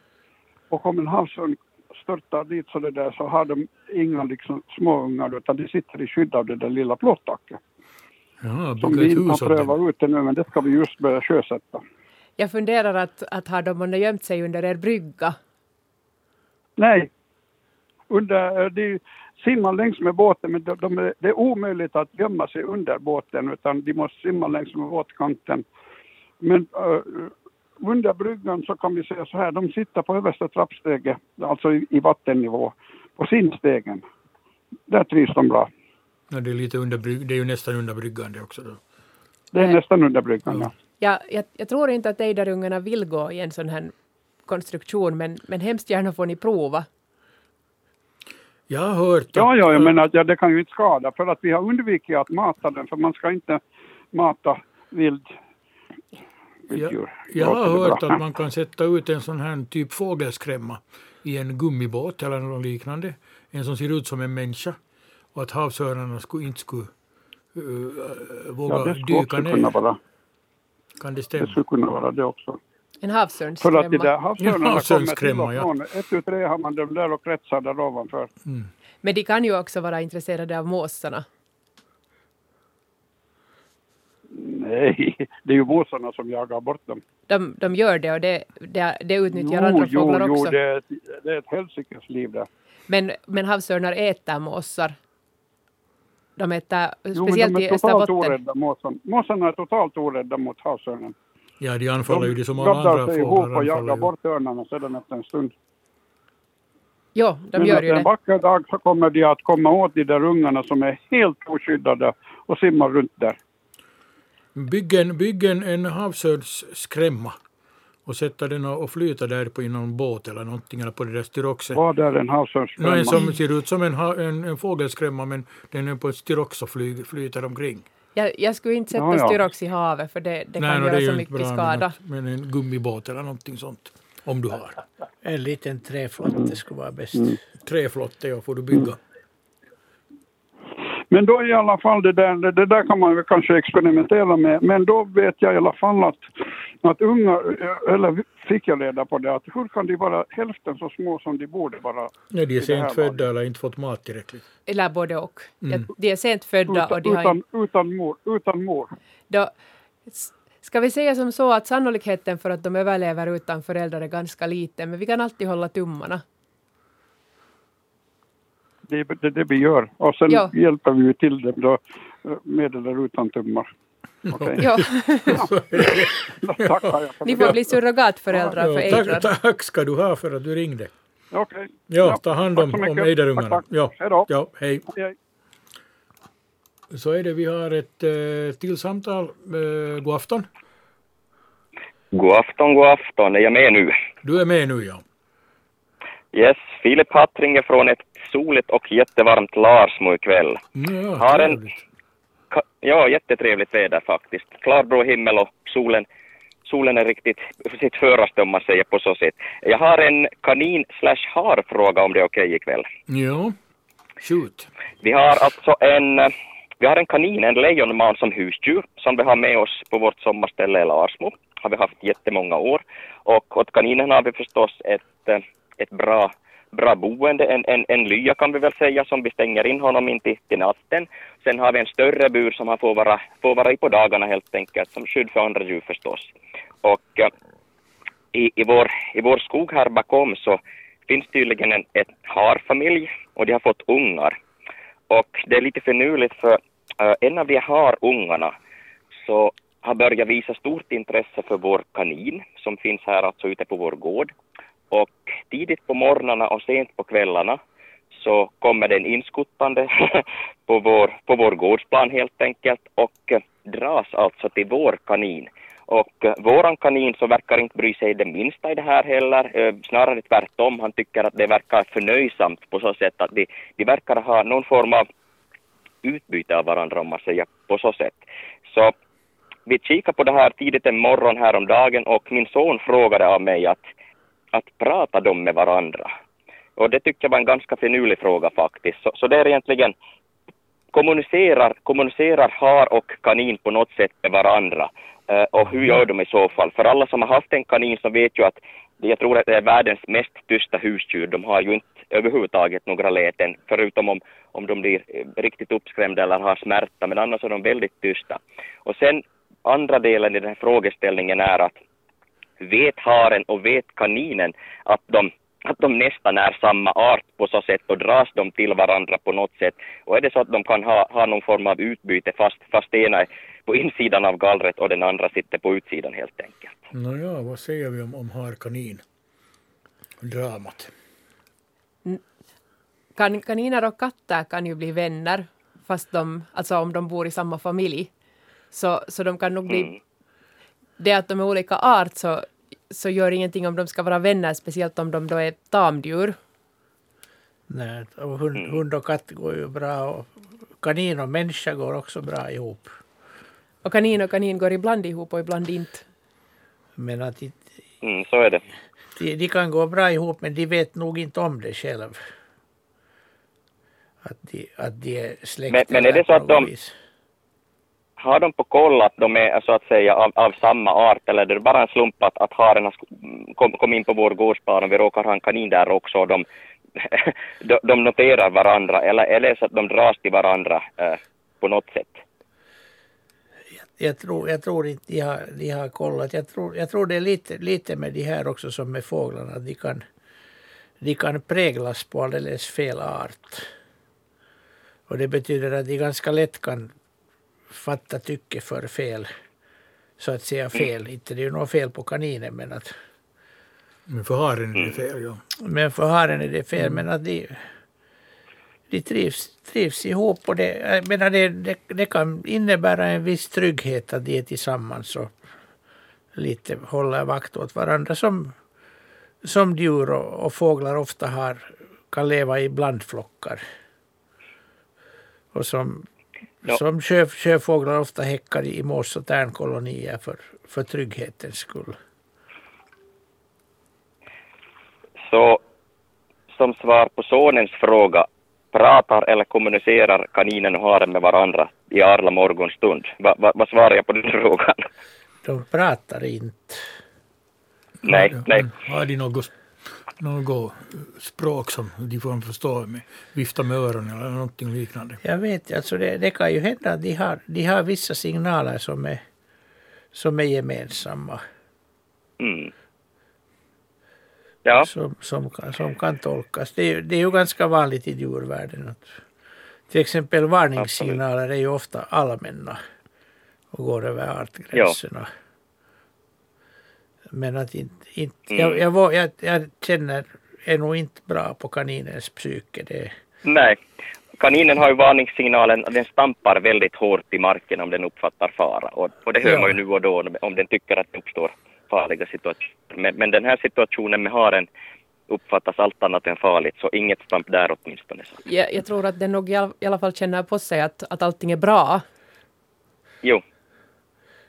Och om en havsörn störtar dit så det där så har de inga liksom småungar utan de sitter i skydd av det där lilla plåttaket. Ja, som vi inte har prövat ut ännu men det ska vi just börja sjösätta. Jag funderar att, att har de gömt sig under er brygga? Nej. Under, de simmar längs med båten men de, de, det är omöjligt att gömma sig under båten utan de måste simma längs med båtkanten. Men uh, under bryggan så kan vi säga så här, de sitter på översta trappsteget, alltså i, i vattennivå, på simstegen. Där trivs de bra. Ja, det, är lite under brygg, det är ju nästan under bryggan det också. Då. Det är nästan under bryggan, ja. Ja, jag, jag tror inte att ejderungarna vill gå i en sån här konstruktion, men, men hemskt gärna får ni prova. Jag har hört att... Ja, ja, men att, ja, det kan ju inte skada, för att vi har undvikit att mata den, för man ska inte mata vild jag, jag har hört att man kan sätta ut en sån här typ fågelskrämma i en gummibåt eller något liknande. En som ser ut som en människa. Och att havsörnarna skulle, inte skulle uh, våga ja, dyka ner. Vara. Kan det stämma? Det skulle kunna vara det också. En havsörnsskrämma? För att de där havsörnarna kommer till och från. Ja. Ett, tu, tre har man dem där och kretsar där ovanför. Mm. Men de kan ju också vara intresserade av måsarna. Nej, det är ju måsarna som jagar bort dem. De, de gör det och det, det, det utnyttjar jo, andra fåglar jo, också. Jo, det är, det är ett helsikes liv där. Men, men havsörnar äter måsar? De äter jo, speciellt de i Österbotten? Orädda. Måsarna är totalt orädda mot havsörnen. Ja, de anfaller ju de som alla andra fåglar. De sig ihop och jagar bort örnarna sedan efter en stund. Ja, de Men gör ju det. En vacker dag så kommer de att komma åt de där ungarna som är helt oskyddade och simmar runt där. Bygg en, bygg en, en havsörnsskrämma och sätta den och, flyta där på i någon båt eller någonting eller på det där styroxet. Vad är en havsörnsskrämma? en som ser ut som en, en, en fågelskrämma men den är på ett styrox och flyg, flyter omkring. Jag, jag skulle inte sätta Ja, ja. styrox i havet för det, det kan nå, göra ju så mycket bra, skada. Men, en gummibåt eller någonting sånt. Om du har. En liten träflotte skulle vara bäst. Träflotte ja, får du bygga. Men då i alla fall, det där, det, där kan man väl kanske experimentera med. Men då vet jag i alla fall att, att unga, eller fick jag reda på det, att hur kan de vara hälften så små som de borde vara? Nej, de är sent födda eller inte fått mat tillräckligt. Eller både och. Mm. Ja, De är sent födda och Utan, de har utan, utan mor. Utan mor. Då, ska vi säga som så att sannolikheten för att de överlever utan föräldrar är ganska liten, men vi kan alltid hålla tummarna. Det är det, det vi gör. Och sen Ja. hjälper vi ju till dem då eh, med eller utan tummar. Okej, Ja, *laughs* för ni det. får bli surrogatföräldrar för Ja, Eidrar. tack, tack ska du ha för att du ringde. Okej. Ja, ta hand om, om tack. Ja, ja, hej. Hej. Så är det, vi har ett eh, till samtal. Eh, god afton. God afton, god afton. Är jag med nu? Du är med nu ja. Yes, Filip Hatt ringer från ett soligt och jättevarmt Larsmo ikväll. Mm, ja Har en-. Ka- ja, jättetrevligt väder faktiskt. Klarblå himmel och solen, solen är riktigt sitt föraste om man säger på så sätt. Jag har en kanin slash harfråga om det är okej ikväll. Ja, shoot. Vi har alltså en, vi har en kanin, en lejonman som husdjur som vi har med oss på vårt sommarställe i Larsmo. Har vi haft jättemånga år. Och åt kaninen har vi förstås ett, ett bra, bra boende, en, en, en lya kan vi väl säga som vi stänger in honom in till, till natten. Sen har vi en större bur som han får vara, får vara i på dagarna helt enkelt som skydd för andra djur förstås. Och äh, i, i, vår, i vår skog här bakom så finns tydligen en, ett harfamilj och de har fått ungar. Och det är lite finurligt för äh, en av de här ungarna så har börjat visa stort intresse för vår kanin som finns här alltså ute på vår gård. Och tidigt på morgnarna och sent på kvällarna så kommer den inskuttande *laughs* på vår, på vår gårdsplan helt enkelt och dras alltså till vår kanin. Och våran kanin så verkar inte bry sig det minsta i det här heller, eh, snarare tvärtom. Han tycker att det verkar förnöjsamt på så sätt att de, de verkar ha någon form av utbyte av varandra om man säger på så sätt. Så vi kikade på det här tidigt en morgon häromdagen och min son frågade av mig att, att prata de med varandra. Och det tyckte jag var en ganska finurlig fråga faktiskt. Så, så det är egentligen kommunicerar, kommunicerar har och kanin på något sätt med varandra? Eh, och hur gör de i så fall? För alla som har haft en kanin så vet ju att jag tror att det är världens mest tysta husdjur. De har ju inte överhuvudtaget några läten, förutom om, om de blir eh, riktigt uppskrämda eller har smärta, men annars är de väldigt tysta. Och sen andra delen i den här frågeställningen är att vet haren och vet kaninen att de, att de nästan är samma art på så sätt och dras de till varandra på något sätt. Och är det så att de kan ha, ha någon form av utbyte fast, fast ena är på insidan av gallret och den andra sitter på utsidan helt enkelt. Nåja, vad säger vi om, om harkanin? Dramat. Kan, kaniner och katter kan ju bli vänner, fast de, alltså om de bor i samma familj. Så, så de kan nog bli... Mm. Det att de är olika art så, så gör ingenting om de ska vara vänner, speciellt om de då är tamdjur. Nej, och hund, hund och katt går ju bra och kanin och människa går också bra ihop. Och kanin och kanin går ibland ihop och ibland inte. Men att de, Mm, så är det. de, de kan gå bra ihop men de vet nog inte om det själv. Att de, att de är släkt. Men- men är det så att de- vis. Har de på koll att de är så att säga av, av samma art eller är det bara en slump att, att haren har kom, kom in på vår gårdsplan och vi råkar ha en kanin där också och de, *laughs* de, de noterar varandra eller är det så att de dras till varandra eh, på något sätt? Jag tror, jag tror inte de har, de har kollat. Jag tror, jag tror det är lite, lite med de här också som med fåglarna. De kan, de kan präglas på alldeles fel art. Och det betyder att de ganska lätt kan fatta tycke för fel. Så att säga fel. Inte det är ju något fel på kaninen men att Men för haren är det fel, ja. Men för haren är det fel. Men att de, de trivs, trivs ihop. Och det, jag menar det, det, det kan innebära en viss trygghet att de är tillsammans och lite håller vakt åt varandra som, som djur och, och fåglar ofta har, kan leva i blandflockar. Och som, Ja. som sjö, sjöfåglar ofta häckar i mås och tärnkolonier för, för trygghetens skull. Så som svar på sonens fråga, pratar eller kommunicerar kaninen och haren med varandra i arla morgonstund? Va, va, vad svarar jag på den *laughs* frågan? De pratar inte. nej, nej. men Har de något, något språk som de får förstå med vifta med öronen eller någonting liknande? Jag vet alltså det, det kan ju hända att de har, de har vissa signaler som är, som är gemensamma. Mm. Ja, som, som, kan, som kan tolkas. Det är, ju- det är ju ganska vanligt i djurvärlden. Att, till exempel varningssignaler är ju ofta allmänna och går över artgränserna. Men att inte, inte, Mm. jag, jag, var- jag, jag känner, är nog inte bra på kaninens psyke. Det, nej. Kaninen har ju varningssignalen att den stampar väldigt hårt i marken om den uppfattar fara. Och, och det hör Ja. man ju nu och då om den tycker att det uppstår farliga situationer. Men, men den här situationen med haren uppfattas allt annat än farligt, så inget stamp där åtminstone. Så. Jag, jag tror att den nog i alla, i alla fall känner på sig att, att allting är bra. Jo,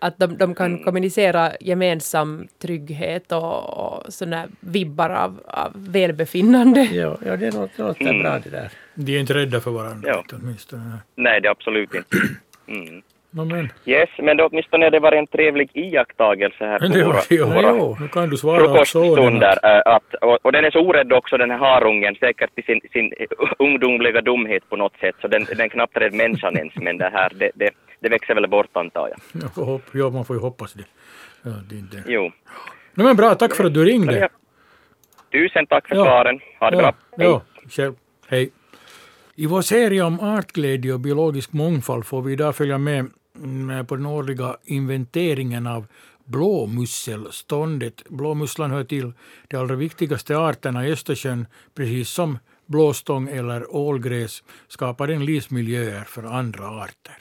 Att de, de kan Mm. kommunicera gemensam trygghet och, och sådana vibbar av, av välbefinnande. *laughs* ja, ja, det låter, det låter Mm. bra det där. De är inte rädda för varandra Ja. åtminstone. nej det är absolut inte. *clears throat* Mm. No, men, Yes, men då åtminstone det var en trevlig iakttagelse här på det var, på våra nu kan du svara frukoststunder. äh, Att, och, och den är så orädd också den här harungen, säkert i sin, sin ungdomliga dumhet på något sätt, så den, den är knappt rädd människan ens, men det här, det, det, det växer väl bort antar jag. Jag får hopp, ja, man får ju hoppas det. Ja, det inte. Jo. No, men bra, tack för att du ringde. Ja. Tusen tack för Ja. svaren. Ha det ja, bra. Hej. Ja, själv. Hej. I vår serie om artglädje och biologisk mångfald får vi idag följa med på den årliga inventeringen av blåmusselståndet. Blåmusslan hör till de allra viktigaste arterna i Östersjön, precis som blåstång eller ålgräs skapar den livsmiljöer för andra arter.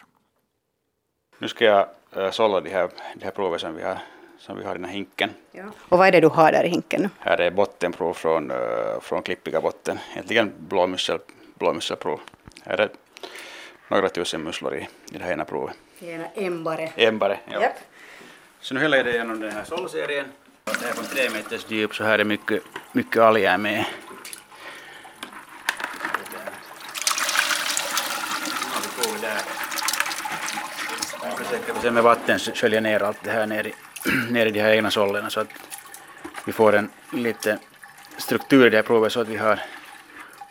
Nu ska jag äh, sålla de här, de här proven som vi har, som vi har i den här hinken. Ja. Och vad är det du har där i hinken? Här är bottenprov från, äh, från klippiga botten, egentligen blåmussel, blåmusselprov. Här är några tusen musslor i, i det här ena provet. Ena ämbare. Enbare, ja. Japp. Så nu häller jag det genom den här sållserien. Det är från tre meters djup så här är mycket, mycket alger med. Nu har vi provet där. Jag försöker sen med vatten skölja ner allt det här ner i, ner i de här egna sållerna så att vi får en lite struktur i det här provet så att vi har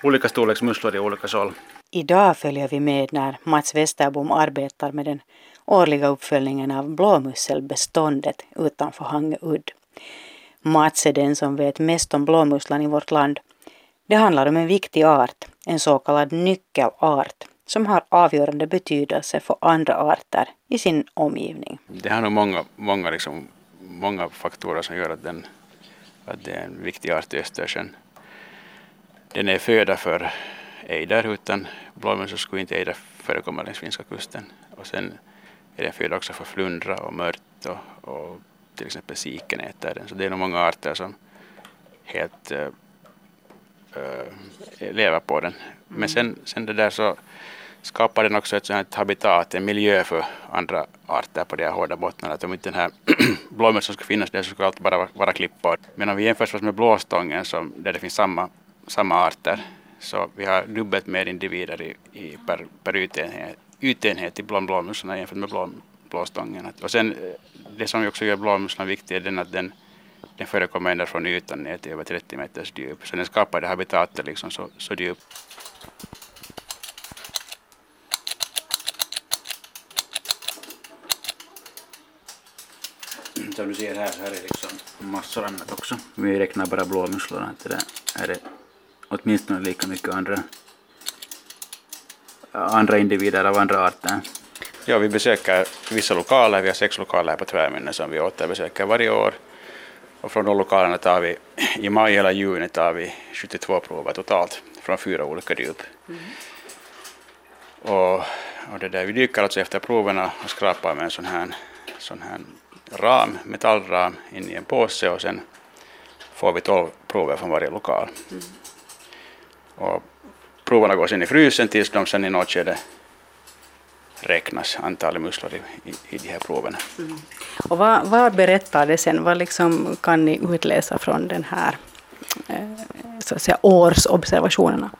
olika storleks musslor i olika såll. Idag följer vi med när Mats Westerbom arbetar med den årliga uppföljningen av blåmusselbeståndet utanför Hangeudd. Mats är den som vet mest om blåmusslan i vårt land. Det handlar om en viktig art, en så kallad nyckelart, som har avgörande betydelse för andra arter i sin omgivning. Det har nog många, många, liksom, många faktorer som gör att, den, att det är en viktig art i Östersjön. Den är föda för ejder, utan blåmussel skulle inte ejder förekomma längs finska kusten. Och sen är den föda också för flundra och mört och, och till exempel siken äter den. Så det är nog många arter som helt äh, äh, lever på den. Men sen, sen det där så skapar den också ett sånt habitat, en miljö för andra arter på de här hårda bottnarna. Att om inte den här *clears throat* blåmusseln skulle finnas där så skulle allt bara vara- klippor. Men om vi jämför oss med blåstången som, där det finns samma, samma arter så vi har dubbelt mer individer i, i per, per ytenhet, ytenhet i bland blåmusslorna jämfört med blå, blåstången. Och sen eh, det som också gör blåmusslan viktig är den att den, den förekommer ända från ytan ner till över 30 meters djup. Så den skapar det habitatet liksom så, så djupt. Som du ser här så här är liksom massor annat också. Vi räknar bara blåmusslorna. att Det här är åtminstone lika mycket andra, andra individer av andra arter. Ja, vi besöker vissa lokaler. Vi har sex lokaler på Tvärminne som vi återbesöker varje år. Och från de lokalerna tar vi i maj eller juni tar vi 72 prover totalt från fyra olika djup. Och, och det där, vi dyker alltså efter proverna och skrapar med en sån här, sån här ram, metallram in i en påse och sen får vi tolv prover från varje lokal. Mm. Och proverna går sen i frysen tills de sen i något skede räknas antalet musslor i, i, i de här proverna. Mm. Och vad, vad berättar det sen? Vad liksom kan ni utläsa från den här eh, så att säga, årsobservationerna?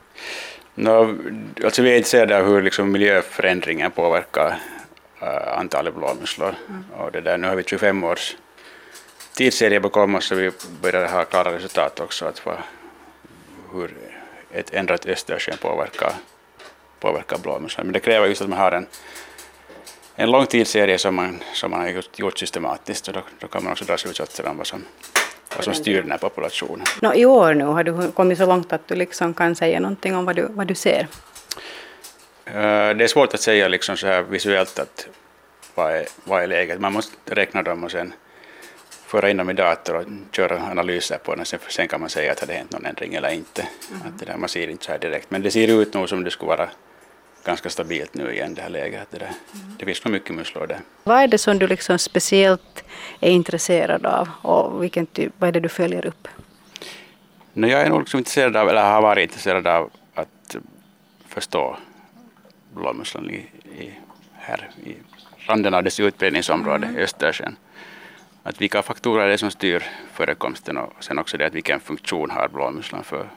No, alltså vi är intresserade av hur liksom miljöförändringen påverkar antalet blåmusslor. Mm. Och det där, nu har vi 25 års tidsserie bakom oss så vi börjar ha klara resultat också. Att vad, hur ett ändrat Östersjön påverkar, påverkar blåmusslor. Men det kräver just att man har en, en lång tidsserie som man, som man har gjort, gjort systematiskt och då, då kan man också dra slutsatser om vad som, vad som styr den här populationen. No, I år nu har du kommit så långt att du liksom kan säga någonting om vad du, vad du ser? Uh, det är svårt att säga liksom så här visuellt att vad är, vad är läget. Man måste räkna dem och sen föra in dem i dator och köra analyser på den. Sen, sen kan man säga att det hänt någon ändring eller inte. Mm. Att det där, man ser inte så här direkt. Men det ser ut nog som det skulle vara ganska stabilt nu igen det här läget. Det, där. Mm. det finns nog mycket musslor där. Vad är det som du liksom speciellt är intresserad av och vilken typ, vad är det du följer upp? No, jag är nog liksom intresserad av, eller har varit intresserad av att förstå blåmusslan i, i, här i randen av dess utbredningsområde, mm. Östersjön. Att vilka faktorer är det som styr förekomsten och sen också det att vilken funktion har blåmusslan för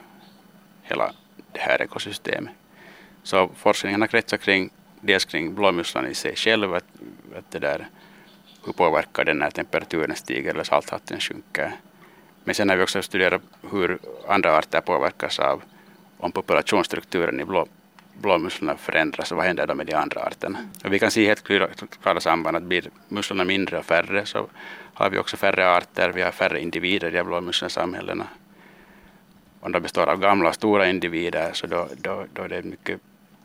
hela det här ekosystemet. Så forskningen har kretsat kring dels kring blåmusslan i sig själv, att, att det där, hur påverkar den när temperaturen stiger eller salthalten sjunker. Men sen har vi också studerat hur andra arter påverkas av om populationsstrukturen i blå, blåmusslorna förändras och vad händer då med de andra arterna. Och vi kan se helt klara samband att blir musslorna mindre och färre så har vi också färre arter, vi har färre individer i de blåmusslorna samhällena. Om de består av gamla och stora individer så då, då, då är det mycket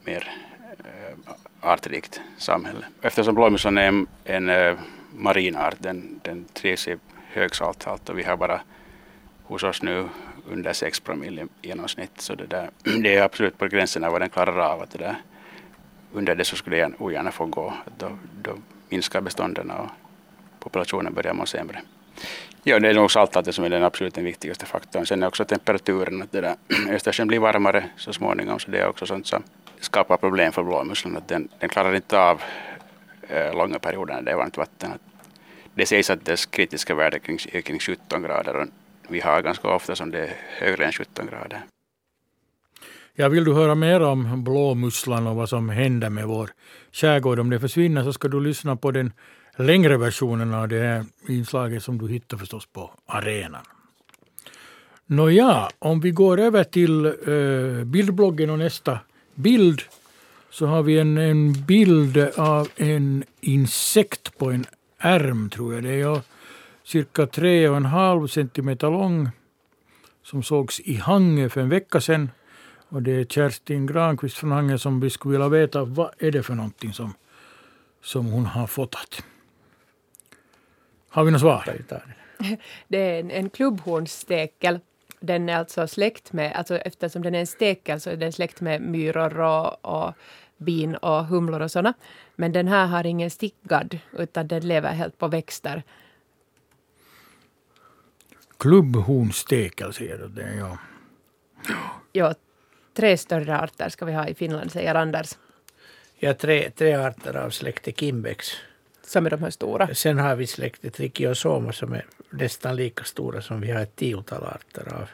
mer äh, artrikt samhälle. Eftersom blåmusslan är en, en äh, marinart, den, den trivs i hög salthalt och vi har bara hos oss nu under 6 promille i genomsnitt. Så det, där, *clears throat* det är absolut på gränsen av vad den klarar av. Att det där, under det så skulle den ogärna få gå. Då, då minskar bestånden och populationen börjar må sämre. Ja, det är nog salthalten som är den absolut den viktigaste faktorn. Sen är också temperaturen. Att det där, *clears throat* Östersjön blir varmare så småningom så det är också sånt som skapar problem för blåmusslan. den, den klarar inte av äh, långa perioder när det är varmt vatten. Det sägs att dess kritiska värde är kring 17 grader och vi har ganska ofta som det är högre än 17 grader. Ja, vill du höra mer om blåmusslan och vad som händer med vår skärgård om det försvinner så ska du lyssna på den längre versionen av det här inslaget som du hittar förstås på arenan. Nåja, om vi går över till eh, bildbloggen och nästa bild så har vi en, en bild av en insekt på en ärm, tror jag det är cirka tre och en halv centimeter lång som sågs i Hange för en vecka sedan. Och det är Kerstin Granqvist från Hange som vi skulle vilja veta vad är det för någonting som, som hon har fotat. Har vi något svar? *laughs* Det är en, en klubbhornstekel. Den är alltså släkt med, alltså eftersom den är en stekel så är den släkt med myror och, och bin och humlor och sådana. Men den här har ingen stickgadd utan den lever helt på växter. Klubbhornstekel säger du det, ja. Ja, tre större arter ska vi ha i Finland, säger Anders. Ja, tre, tre arter av släktet Kimbex. Som är de här stora. Sen har vi släktet Trichiosoma som är nästan lika stora som vi har ett tiotal arter av.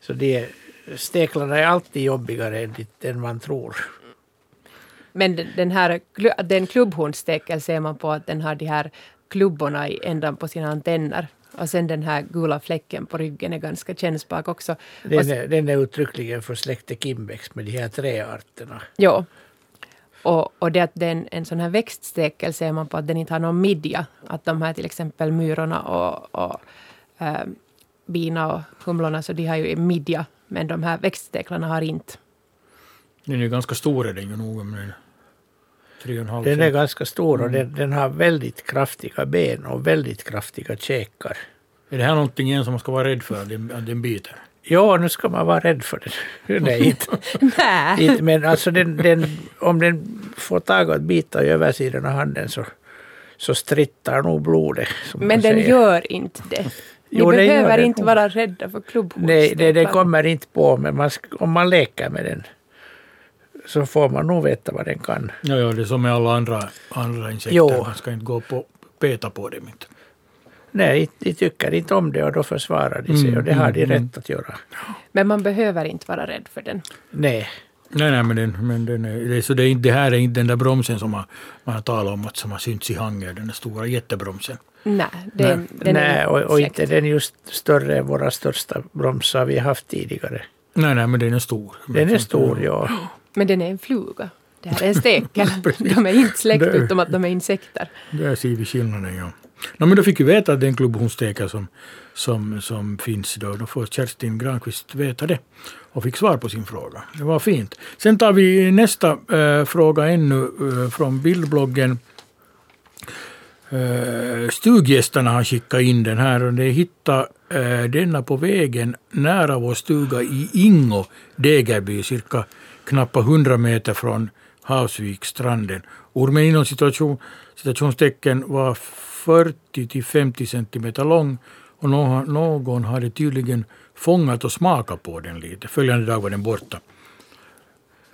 Så de, steklarna är alltid jobbigare än man tror. Men den här den klubbhornstekel ser man på att den har de här klubborna i ändan på sina antenner. Och sen den här gula fläcken på ryggen är ganska kännbar också. Den är, den är uttryckligen för släktet Kimbex med de här tre arterna. Ja. Och, och det att den, en sån här växtstekel ser man på att den inte har någon midja. Att de här till exempel myrorna och, och äh, bina och humlorna, så de har ju midja. Men de här växtsteklarna har inte. Den är ju ganska stor är den ju nog. Men den är ganska stor och mm. den, den, har väldigt kraftiga ben och väldigt kraftiga käkar. Är det här någonting igen som man ska vara rädd för, att den, att den biter? Jo, nu ska man vara rädd för den. *laughs* *laughs* Nej, inte. Nej. inte. Men alltså den, den, om den får tag och ett bita i översidan av handen så, så strittar nog blodet. som Men den säger. gör inte det. Ni Jo, den behöver det. inte vara rädda för klubbhålsstämplar. Nej, det, det kommer inte på, men man, om man leker med den så får man nog veta vad den kan. Ja, ja, det är som med alla andra, andra insekter. Jo. Man ska inte gå på peta på dem. Inte. Nej, de tycker inte om det och då försvarar de sig Mm, och det har de mm, rätt att göra. Men man behöver inte vara rädd för den. Nej, Nej, nej, men, den, men den är, det, är- så det, är inte, det här är inte den där bromsen som man, man har talat om att som har synts i hangar, den där stora jättebromsen. Nej, den, den nej är och, och inte den är just större än våra största bromsar vi har haft tidigare. Nej, nej, men den är stor. Den är stor, ja. Men den är en fluga. Det här är en stekel. *laughs* de är inte släkt Det- utom att de är insekter. Där ser vi skillnaden, ja. No, men då fick vi veta att det är en klubbhundstekel som, som, som finns då. Då får Kerstin Granqvist veta det och fick svar på sin fråga. Det var fint. Sen tar vi nästa eh, fråga ännu eh, från bildbloggen. Eh, stuggästerna har skickat in den här och de hittade eh, denna på vägen nära vår stuga i Ingo, Degerby, cirka knappt 100 meter från Havsvikstranden. Ormen inom situation, citationstecken var 40 till 50 centimeter lång och någon, någon hade tydligen fångat och smakat på den lite. Följande dag var den borta.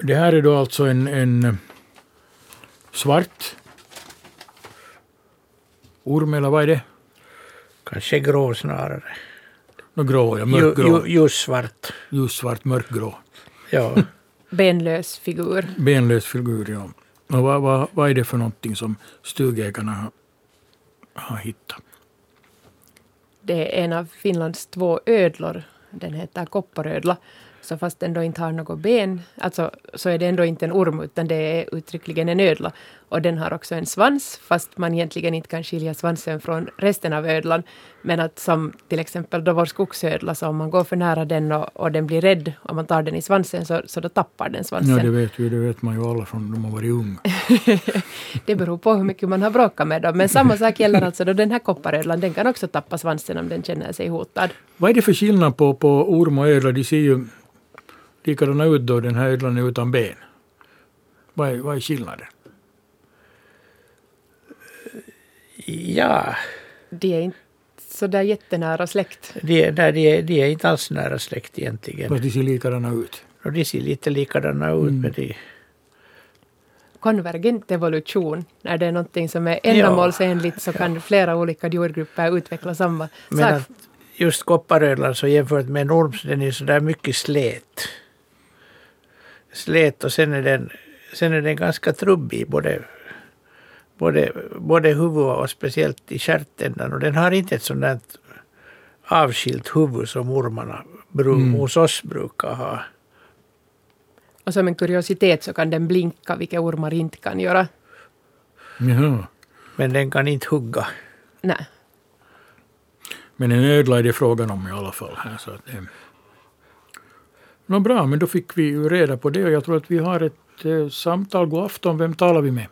Det här är då alltså en, en svart orm, eller vad är det? Kanske grå snarare. Nå, grå, ja, mörkgrå. ju, ljussvart. Ljussvart, mörkgrå. Ja. *laughs* Benlös figur. Benlös figur, ja. Och vad, vad, vad är det för någonting som stugägarna har, har hittat? Det är en av Finlands två ödlor. Den heter kopparödla. Så fast den då inte har något ben, alltså, så är det ändå inte en orm utan det är uttryckligen en ödla. Och den har också en svans, fast man egentligen inte kan skilja svansen från resten av ödlan. Men att som till exempel då vår skogsödla, så om man går för nära den och, och den blir rädd och man tar den i svansen så, så då tappar den svansen. Ja, det vet vi. Det vet man ju alla från när man varit ung. *laughs* Det beror på hur mycket man har bråkat med dem. Men samma sak gäller alltså då den här kopparödlan. Den kan också tappa svansen om den känner sig hotad. Vad är det för skillnad på, på orm och ödla? De ser ju likadana ut då, den här ödlan är utan ben. Vad är, vad är skillnaden? ja, De är inte så där jättenära släkt. de, är- nej, de, de är inte alls nära släkt egentligen. Fast de ser likadana ut. Och de ser lite likadana ut. Mm. Men de, Konvergent evolution, när det är någonting som är ändamålsenligt så kan flera olika djurgrupper utveckla samma men sak. att just kopparödlan så jämfört med en orm så den är sådär mycket slät. Slät och sen är den, sen är den ganska trubbig både, både, både huvud och speciellt i stjärtändan. Och den har inte ett sånt där avskilt huvud som ormarna Mm. hos oss brukar ha. Och som en kuriositet så kan den blinka, vilket ormar inte kan göra. Jaha. Men den kan inte hugga. Nej. Men en ödla är det frågan om i alla fall. Här, så att, eh. Nå bra, men då fick vi ju reda på det och jag tror att vi har ett eh, samtal. God afton, vem talar vi med?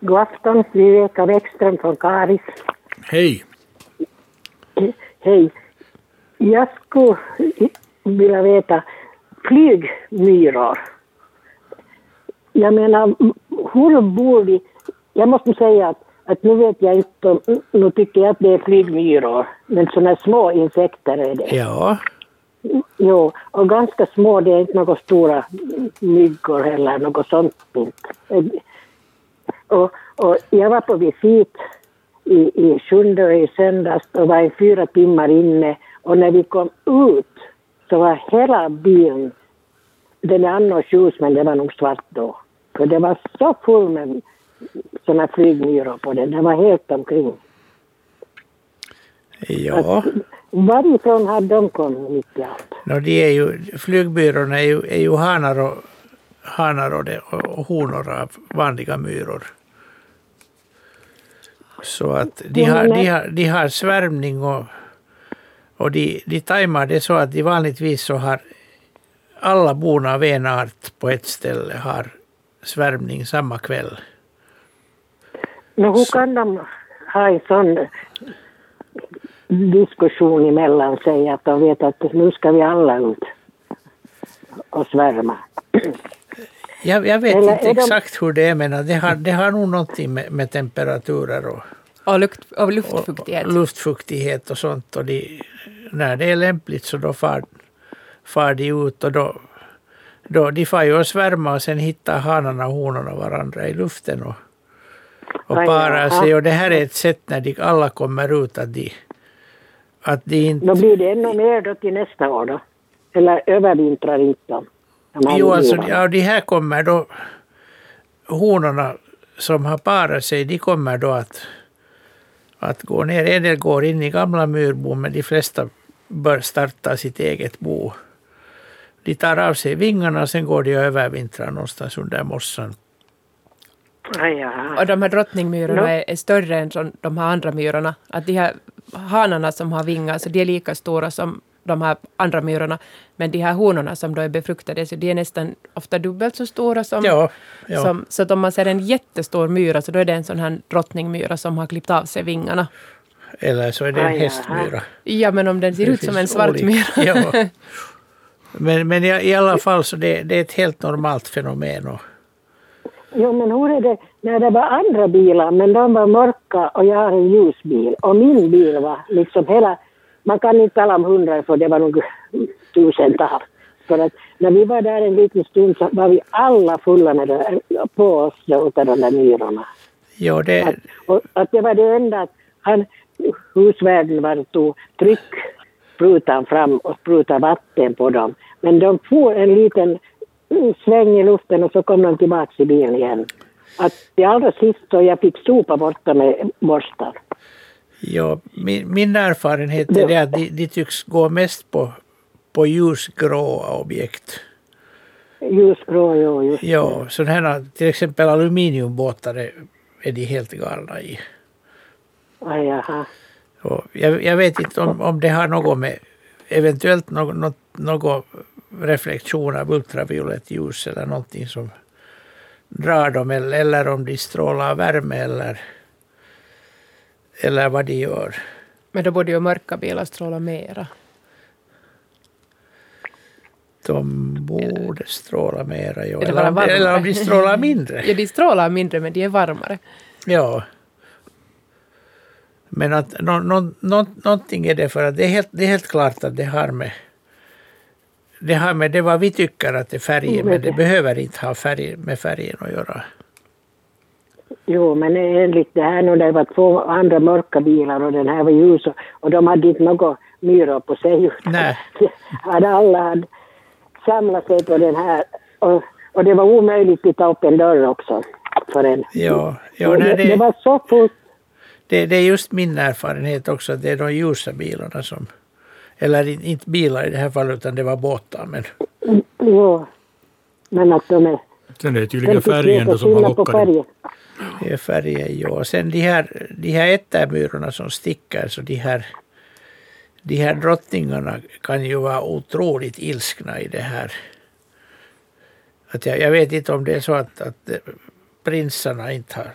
God afton, Viveka Bäckström från Karis. Hej! Hej. Jag skulle vilja veta flygmyror. Jag menar, hur bor vi? Jag måste säga att, att nu vet jag inte, om- nu tycker jag att det är flygmyror, men sådana små insekter är det. Ja, Jo, och ganska små, det är inte några stora myggor eller något sånt. Och, och jag var på visit i, i Sjunde och i söndags och var i fyra timmar inne och när vi kom ut så var hela bilen, den är annars ljus men det var nog svart då. För det var så full med sådana flygmyror på den, det var helt omkring. ja. Varifrån hade de kommit mitt i allt? No, de är ju, flygbyråerna är ju, är ju hanar och, hanar och, det, och honor av vanliga myror. Så att de har, de har, de har svärmning och, och de, de tajmar det så att de vanligtvis så har alla bon av en art på ett ställe har svärmning samma kväll. Men hur kan de ha en sån... diskussion emellan sig att de vet att nu ska vi alla ut och svärma. Jag, jag vet Eller inte är de- exakt hur det är, men det har, det har nog någonting med, med temperaturer och, Och, lukt, och luftfuktighet. och luftfuktighet och sånt. Och de, när det är lämpligt så då far, far de ut och då, då de far ju och svärma och sen hittar hanarna och honorna varandra i luften och, och parar sig. Och det här är ett sätt när de alla kommer ut att de, att de inte... Då blir det ännu mer då till nästa år då? Eller övervintrar inte de? Jo, alltså, ja, de här kommer då, honorna som har parat sig, de kommer då att, att gå ner. En del går in i gamla myrbon, men de flesta bör starta sitt eget bo. De tar av sig vingarna och sen går de och övervintrar någonstans under mossan. Och de här drottningmyrorna No. är, större än som de här andra myrorna. Att de här hanarna som har vingar, så de är lika stora som de här andra myrorna. Men de här honorna som då är befruktade, så de är nästan ofta dubbelt så stora som... Ja, ja. som så att om man ser en jättestor myra, så då är det en sån här drottningmyra som har klippt av sig vingarna. Eller så är det en Aj, hästmyra. Ja, men om den ser Det ut som en svart myra. Ja. *laughs* Men, men i, i alla fall så det, det är ett helt normalt fenomen. Och, Jo, men hur är det när det var andra bilar, men de var mörka och jag har en ljus bil. Och min bil var liksom hela... Man kan inte tala om hundra, för det var nog tusentals. För att när vi var där en liten stund så var vi alla fulla med det, på oss utav de där myrorna. ja, det, Att, och, att det var det enda att han, husvärden var tog tryck sprutan fram och sprutade vatten på dem. Men de får en liten sväng i luften och så kom de tillbaka i bilen igen. Att det allra sist så jag fick sopa borta med borstar. Ja, min, min erfarenhet är det att de, de tycks gå mest på, på ljusgråa objekt. Ljusgrå, jo, just Ja, sådana till exempel aluminiumbåtar är, är de helt galna i. Aj, jaha. Och jag, jag vet inte om, om det har något med eventuellt något, något, något reflektion av ultraviolett ljus eller någonting som drar dem eller, eller om de strålar värme eller, eller vad de gör. Men då borde ju mörka bilar stråla mera. De borde stråla mera. Ja. Eller, eller om de strålar mindre. *laughs* Ja, de strålar mindre, men de är varmare. Ja. Men att nå, nå, nå, någonting är det för att det är, helt, det är helt klart att det har med det har med det vad vi tycker att det är färgen, men det behöver inte ha färg, med färgen att göra. Jo, men enligt det här nu, det var två andra mörka bilar och den här var ljus och, och de hade inte något myror på sig. Nej. *laughs* Hade alla hade samlat sig på den här och, och det var omöjligt att ta upp en dörr också för en. Ja, ja nej, det, det det, var så fullt. det, det är just min erfarenhet också att det är de ljusa bilarna som, eller in- inte bilar i det här fallet utan det var båtar, men Jo, men att de är... Sen det är de tydligen färgen då som har lockat. Det är färgen. Ja. Och sen de här, de här ättermyrorna som sticker, så de här, de här drottningarna kan ju vara otroligt ilskna i det här. Att jag, jag vet inte om det är så att, att eh, prinsarna inte har,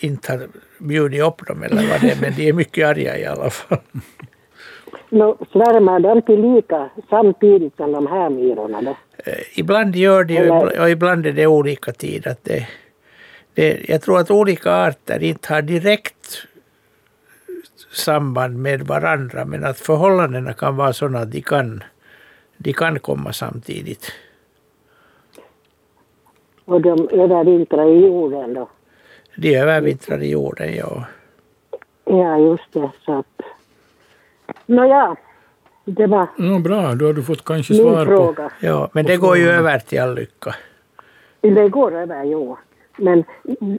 inte har bjudit upp dem eller vad det är, men de är mycket arga i alla fall. *laughs* Nå, svärmar de tillika samtidigt som de här myrorna då? Eh, Ibland gör de och ibland är det olika tid. Att det, det, jag tror att olika arter inte har direkt samband med varandra, men att förhållandena kan vara sådana att de kan, de kan komma samtidigt. Och de övervintrar i jorden då? De övervintrar i jorden, ja. Ja, just det. Så att... Nåja, det var Ja, bra, då har du fått kanske svar på... fråga. ja men det går ju över till all lycka. Det går över, jo. Men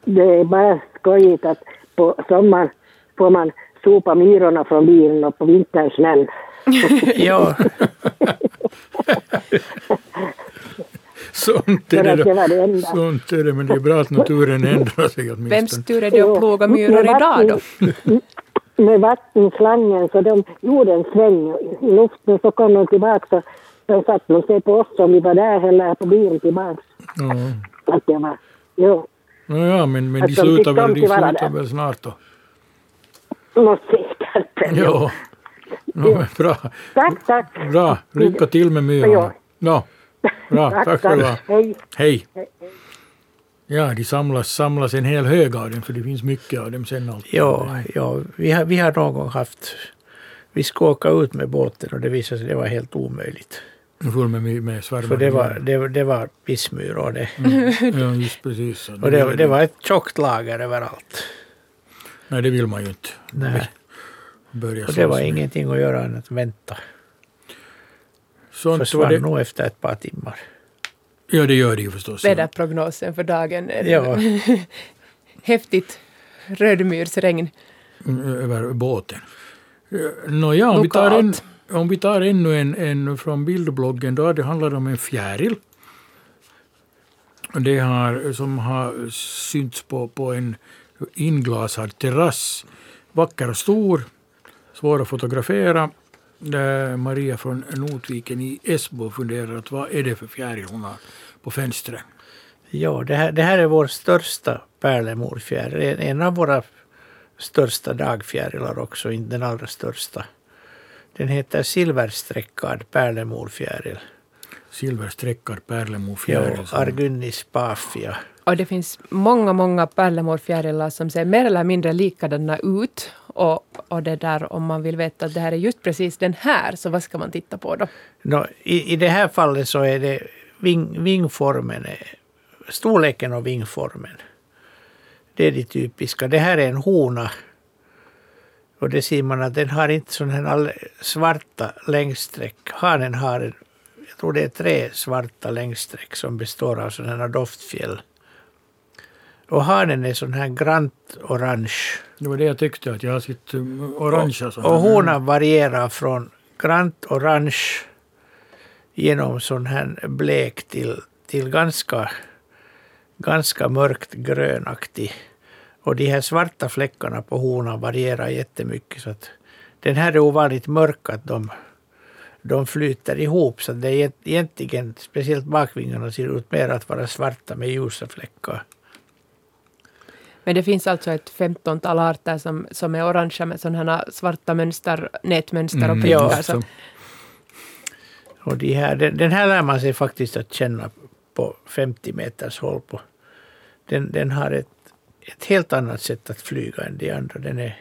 det är bara skojigt att på sommaren får man sopa myrorna från bilen och på vintern snön. *laughs* Ja, Sånt är det det. Sånt är det, men det är bra att naturen ändrar sig Vems åtminstone. tur är det att ploga myror idag då? vatten- Med vattenslangen så de gjorde en sväng i luften så kom de tillbaka. Så de satt nog se på oss om vi var där eller på bilen tillbaka. Ja. Att det var, jo, Ja, ja, men, men de slutar väl, de slutar väl snart då. något säkert. kroppen. Ja. No, men bra. Tack, tack. bra. Lycka till med myrorna. Ja. *laughs* Bra, Tack, tack ska du ha. Hej. Hej. Ja, de samlas, samlas en hel hög av dem, för det finns mycket av dem sen alltid. Ja, ja vi, har, vi har någon gång haft... Vi skulle åka ut med båten och det visade sig att det var helt omöjligt. Full med, med svärmar. För det var, det, det var pissmyror det. *laughs* Ja, just precis. Så *laughs* Och det, det var ett tjockt lager överallt. Nej, det vill man ju inte. Nej. Börja Och det var med. ingenting att göra än att vänta. Sånt var Försvann det. nog efter ett par timmar. Ja, det gör det ju förstås. Väderprognosen för dagen Ja. *laughs* häftigt rödmyrsregn. Mm, över båten. Eh, Nåja, om, vi tar en om vi tar ännu en, en från bildbloggen, då det handlar om en fjäril. Det har, som har synts på, på en inglasad terrass. Vacker och stor, svår att fotografera. Där Maria från Notviken i Esbo funderar att vad är det för fjäril hon har på fönstret. Ja, det här, det här är vår största pärlemorfjäril. En av våra största dagfjärilar också, inte den allra största. Den heter silverstreckad pärlemorfjäril. Silverstreckad pärlemorfjäril. Ja, Argynnis paphia. Och det finns många, många pärlemorfjärilar som ser mer eller mindre likadana ut. Och, och det där, om man vill veta att det här är just precis den här, så vad ska man titta på då? Nå, i, I det här fallet så är det ving, vingformen, storleken och vingformen. Det är det typiska. Det här är en hona. Och det ser man att den har inte sådana här svarta längststräck. Hanen har, en, jag tror det är tre svarta längststräck som består av sådana här doftfjäll. Och hanen är sån här grant orange. Det var det jag tyckte, att jag har sett um, orangea sådana. Och honan varierar från grant orange genom sån här blek till, till ganska, ganska mörkt grönaktig. Och de här svarta fläckarna på honan varierar jättemycket. Så att den här är ovanligt mörk att de, de flyter ihop. Så det är egent- egentligen, speciellt bakvingarna, ser ut mer att vara svarta med ljusa fläckar. Men det finns alltså ett femtontal arter som, som är orangea med sådana här svarta mönster, nätmönster och Mm, prickar. ja, så. Och de här, den, den här lär man sig faktiskt att känna på 50 meters håll på. Den, den har ett, ett helt annat sätt att flyga än de andra. Den är,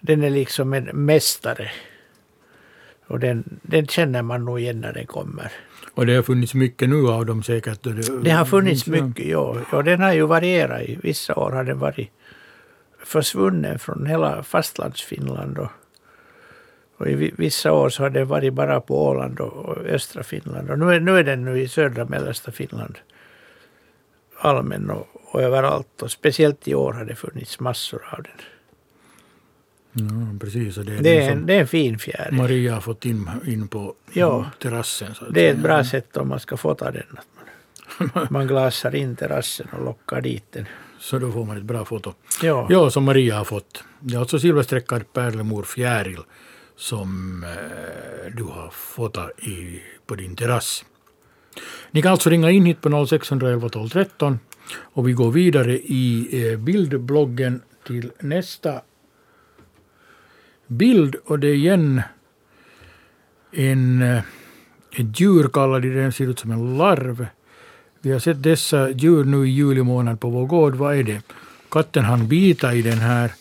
den är liksom en mästare. Och den, den känner man nog igen när den kommer. Och det har funnits mycket nu av dem säkert. Det, Det har funnits Ja. mycket, ja. Och den har ju varierat. I vissa år har den varit försvunnen från hela fastlandsfinland. Och, och i vi- vissa år så har den varit bara på Åland och, och östra Finland. Och nu är, nu är den nu i södra mellersta Finland allmän och, och överallt. Och speciellt i år har det funnits massor av den. Ja, precis. Det är Det är, en, det är en fin fjäril. Maria har fått in, in på Ja. terrassen. Så att Det är ett bra sätt om man ska fota den. Att man, *laughs* man glasar in terrassen och lockar dit den. Så då får man ett bra foto. Ja. Ja, som Maria har fått. Det är alltså silverstreckad pärlemor fjäril som eh, du har fotat i, på din terrass. Ni kan alltså ringa in hit på 0611 12 13 och vi går vidare i eh, bildbloggen till nästa bild och det är igen en, eh, ett djur kallar de den, ser ut som en larv. Vi har sett dessa djur nu i juli månad på vår gård. Vad är det? Katten han bita i den här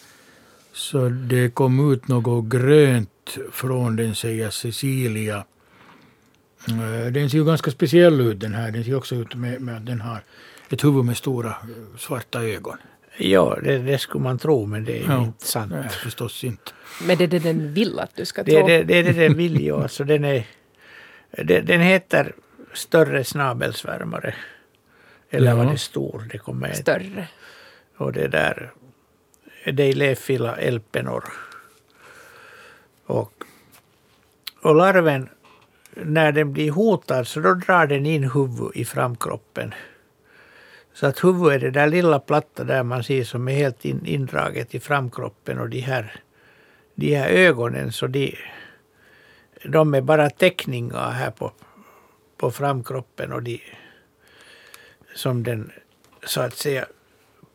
så det kom ut något grönt från den, säger Cecilia. Eh, den ser ju ganska speciell ut den här. Den ser också ut med, med att den har ett huvud med stora eh, svarta ögon. Ja, det, det skulle man tro, men det är Ja. inte sant. Nej, förstås inte. Men det är det den vill att du ska Det är tro. det, det, är det den vill ju. *laughs* Alltså den, är, den, den heter större snabelsvärmare. Eller Ja. var det stor? Det kommer. Större. Och det där Deilefila elpenor. Och, och larven, när den blir hotad så då drar den in huvudet i framkroppen. Så att huvudet är det där lilla platta där man ser som är helt in, indraget i framkroppen och de här, de här ögonen så de, de är bara teckningar här på, på framkroppen och de som den så att säga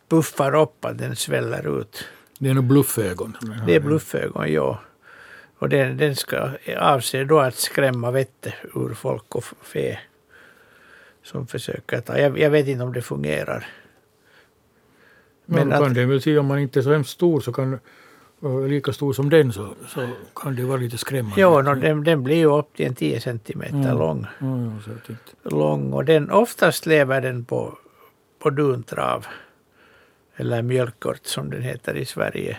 puffar upp att den sväller ut. Det är nog bluffögon. Det är bluffögon, ja. Och den, den ska avse då att skrämma vettet ur folk och fe som försöker ta. Jag, jag vet inte om det fungerar. Men Men kan att- det väl om man inte är så hemskt stor så kan lika stor som den så, så kan det vara lite skrämmande. Ja, no, den, den blir ju upp till en 10 centimeter Mm. lång. Ja, ja, tänkte. lång och den, oftast lever den på, på duntrav. Eller mjölkört som den heter i Sverige.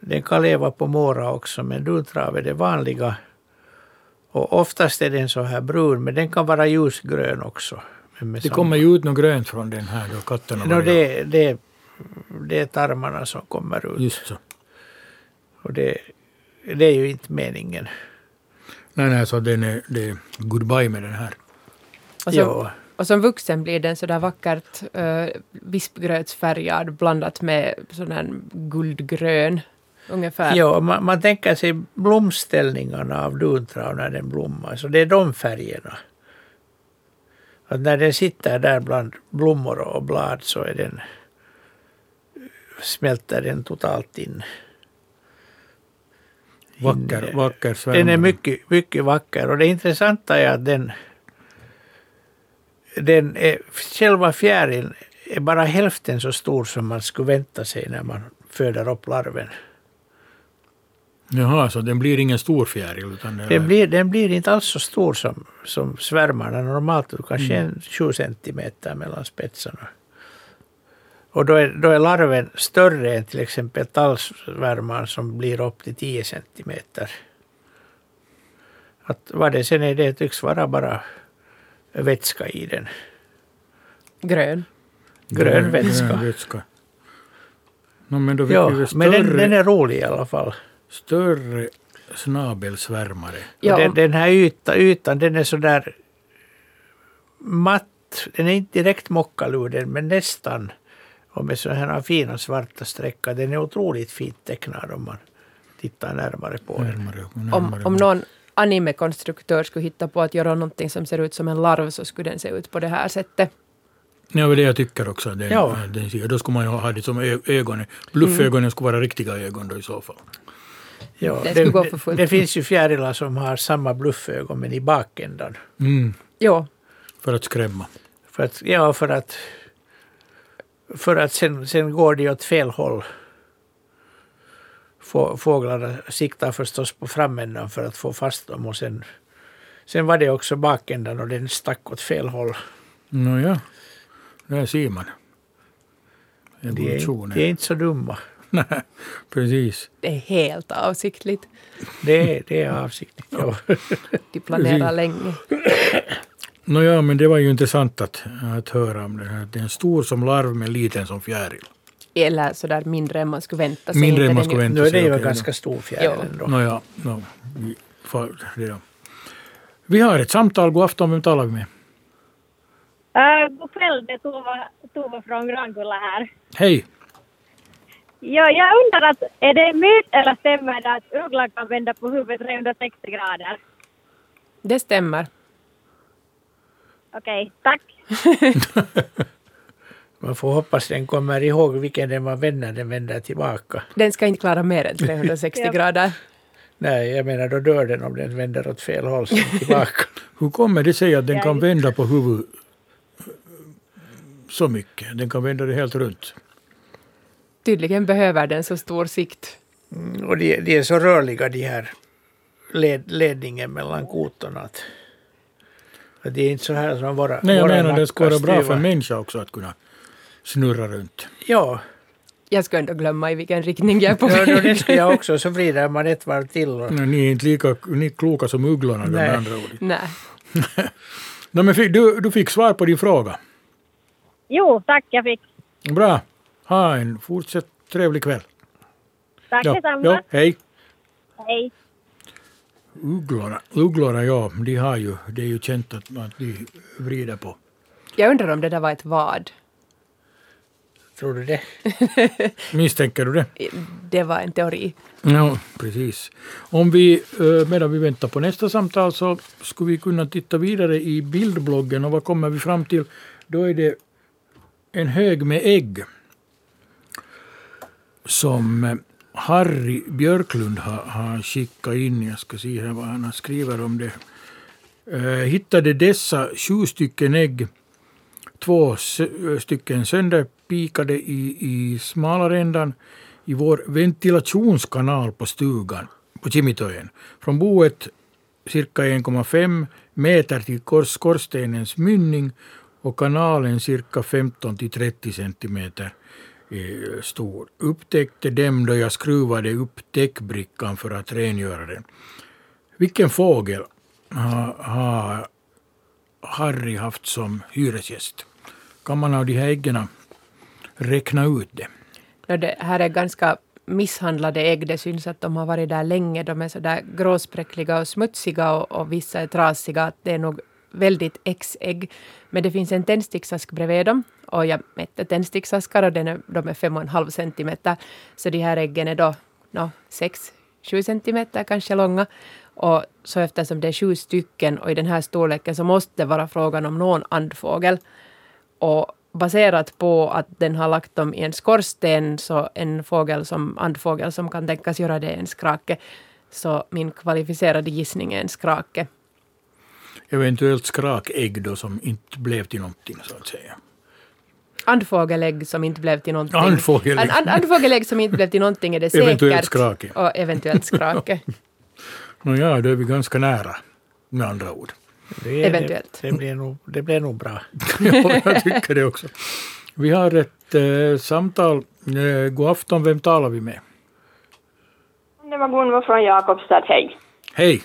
Den kan leva på måra också men duntrav är det vanliga. Och oftast är den så här brun men den kan vara ljusgrön också. Det samma- kommer ju ut något grönt från den här då katterna no, det, det, det är tarmarna som kommer ut. Just så. Och det, det är ju inte meningen. Nej, nej, så den är, det är goodbye med den här. Och som, Ja. och som vuxen blir den sådär vackert uh, vispgrötsfärgad blandat med sån här guldgrön ungefär. Ja, man, man tänker sig blomställningarna av duntrav när den blommar. Så det är de färgerna. Att när den sitter där bland blommor och blad så är den smälter den totalt in. Vacker, In- vacker. Den är mycket, mycket vacker och det intressanta är att den, den är, själva fjärilen är bara hälften så stor som man skulle vänta sig när man föder upp larven. Jaha, så den blir ingen stor fjäril utan den blir, den blir inte alls så stor som, som svärmarna normalt, kanske Mm. en 7 centimeter mellan spetsarna. Och då är, då är larven större än till exempel tallsvärmaren som blir upp till 10 centimeter. Att vad det sen är, det tycks vara bara vätska i den. Grön. Grön vätska. Grön vätska. No, men då fick Ja, vi men den, den är rolig i alla fall. Större snabelsvärmare. Ja, den, den här yta, ytan den är sådär matt. Den är inte direkt mockaluden men nästan. Och med sådana här fina svarta streckar. Den är otroligt fint tecknad om man tittar närmare på den. Närmare, Om, närmare. om någon animekonstruktör skulle hitta på att göra någonting som ser ut som en larv så skulle den se ut på det här sättet. Ja, det är det jag tycker också. Den, Ja. den, då skulle man ju ha det som ögonen. Bluffögonen skulle vara riktiga ögon då i så fall. Ja, det, gå för det, fullt. det finns ju fjärilar som har samma bluffögon men i bakändan. Mm, Jo, för att skrämma. För att, ja, för att, för att sen, sen går det åt fel håll. Få- Fåglarna siktar förstås på framändan för att få fast dem och sen, sen var det också bakändan och den stack åt fel håll. Nåja, där ser man. De är, de är inte så dumma. *laughs* Nej, precis. det är helt avsiktligt. Det är, det är avsiktligt. Ja. De planerar Precis. länge. Nåja, men det var ju intressant att, att höra om det här. Det är en stor som larv men liten som fjäril. Eller sådär mindre än man skulle vänta sig. Mindre än man skulle vänta Nu är sig. det ju en ganska stor fjäril Ja. ändå. Nåja, no, vi har ett samtal. God afton, vem talar vi med? Uh, god kväll, det är Tova, Tova från Grankulla här. Hej! Ja, jag undrar att är det myt eller stämmer det att ugglan kan vända på huvudet 360 grader? Det stämmer. Okej, tack. *laughs* Man får hoppas den kommer ihåg vilken den var vän när den vänder tillbaka. Den ska inte klara mer än *laughs* 360 Ja. grader. Nej, jag menar då dör den om den vänder åt fel håll sen *laughs* tillbaka. Hur kommer det sig att den kan vända på huvudet så mycket? Den kan vända det helt runt. Tydligen behöver den så stor sikt. Mm, Och de, de är så rörliga de här led, ledningen mellan kotorna. Att, att det är inte så här som våra Nej, jag våra menar det skulle vara bra för en människa också att kunna snurra runt. Ja, Jag ska ändå glömma i vilken riktning jag är på ja då, det väg. ska jag också. Så vrider man ett varv till. Och, Nej, Ni är inte lika ni är kloka som ugglorna Nej. med andra ord. Nej. *laughs* No, men du, du fick svar på din fråga. Jo, tack, jag fick. Bra. Ha en fortsatt trevlig kväll. Tack Ja, detsamma. ja, hej. Hej. Ugglorna, ugglorna ja, de har ju, det är ju känt att, att de vrider på. Jag undrar om det där var ett vad. tror du det? *laughs* Misstänker du det? Det var en teori. Ja, precis. Om vi, eh, medan vi väntar på nästa samtal så skulle vi kunna titta vidare i bildbloggen och vad kommer vi fram till? Då är det en hög med ägg som eh, Harry Björklund har, har skickat in. Jag ska se här vad han skriver om det. Eh, hittade dessa sju stycken ägg, två eh, stycken sönderpikade i, i smalare ändan i vår ventilationskanal på stugan på Kimitöjen. Från boet cirka 1,5 meter till skorstenens mynning och kanalen cirka 15 till 30 centimeter eh, stor. Upptäckte dem då jag skruvade upp täckbrickan för att rengöra den. Vilken fågel har, Harry haft som hyresgäst? Kan man av de här äggen räkna ut det? Det här är ganska misshandlade ägg. Det syns att de har varit där länge. De är så där gråspräckliga och smutsiga och, och vissa är trasiga. Det är nog väldigt X-ägg. Men det finns en tändsticksask bredvid dem. Och jag mätte tändsticksaskar och den är, de är fem och en halv centimeter. Så de här äggen är då no, sex, sju centimeter kanske långa. Och så eftersom det är sju stycken och i den här storleken så måste det vara frågan om någon andfågel. Och baserat på att den har lagt dem i en skorsten, så en fågel som, andfågel som kan tänkas göra det är en skrake. Så min kvalificerade gissning är en skrake. Eventuellt skrakägg då som inte blev till någonting så att säga. Andfågelägg som inte blev till någonting. Andfågelägg. And, andfågelägg som inte blev till någonting är det säkert. Eventuellt skrake. Och eventuellt skrake. *laughs* Nåja, då är vi ganska nära med andra ord. Det, Eventuellt. Det, det, blir nog, det blir nog bra. *laughs* ja, jag tycker det också. Vi har ett eh, samtal. Eh, god afton, vem talar vi med? Det var Gunvor från Jakobstad, hej. Hej.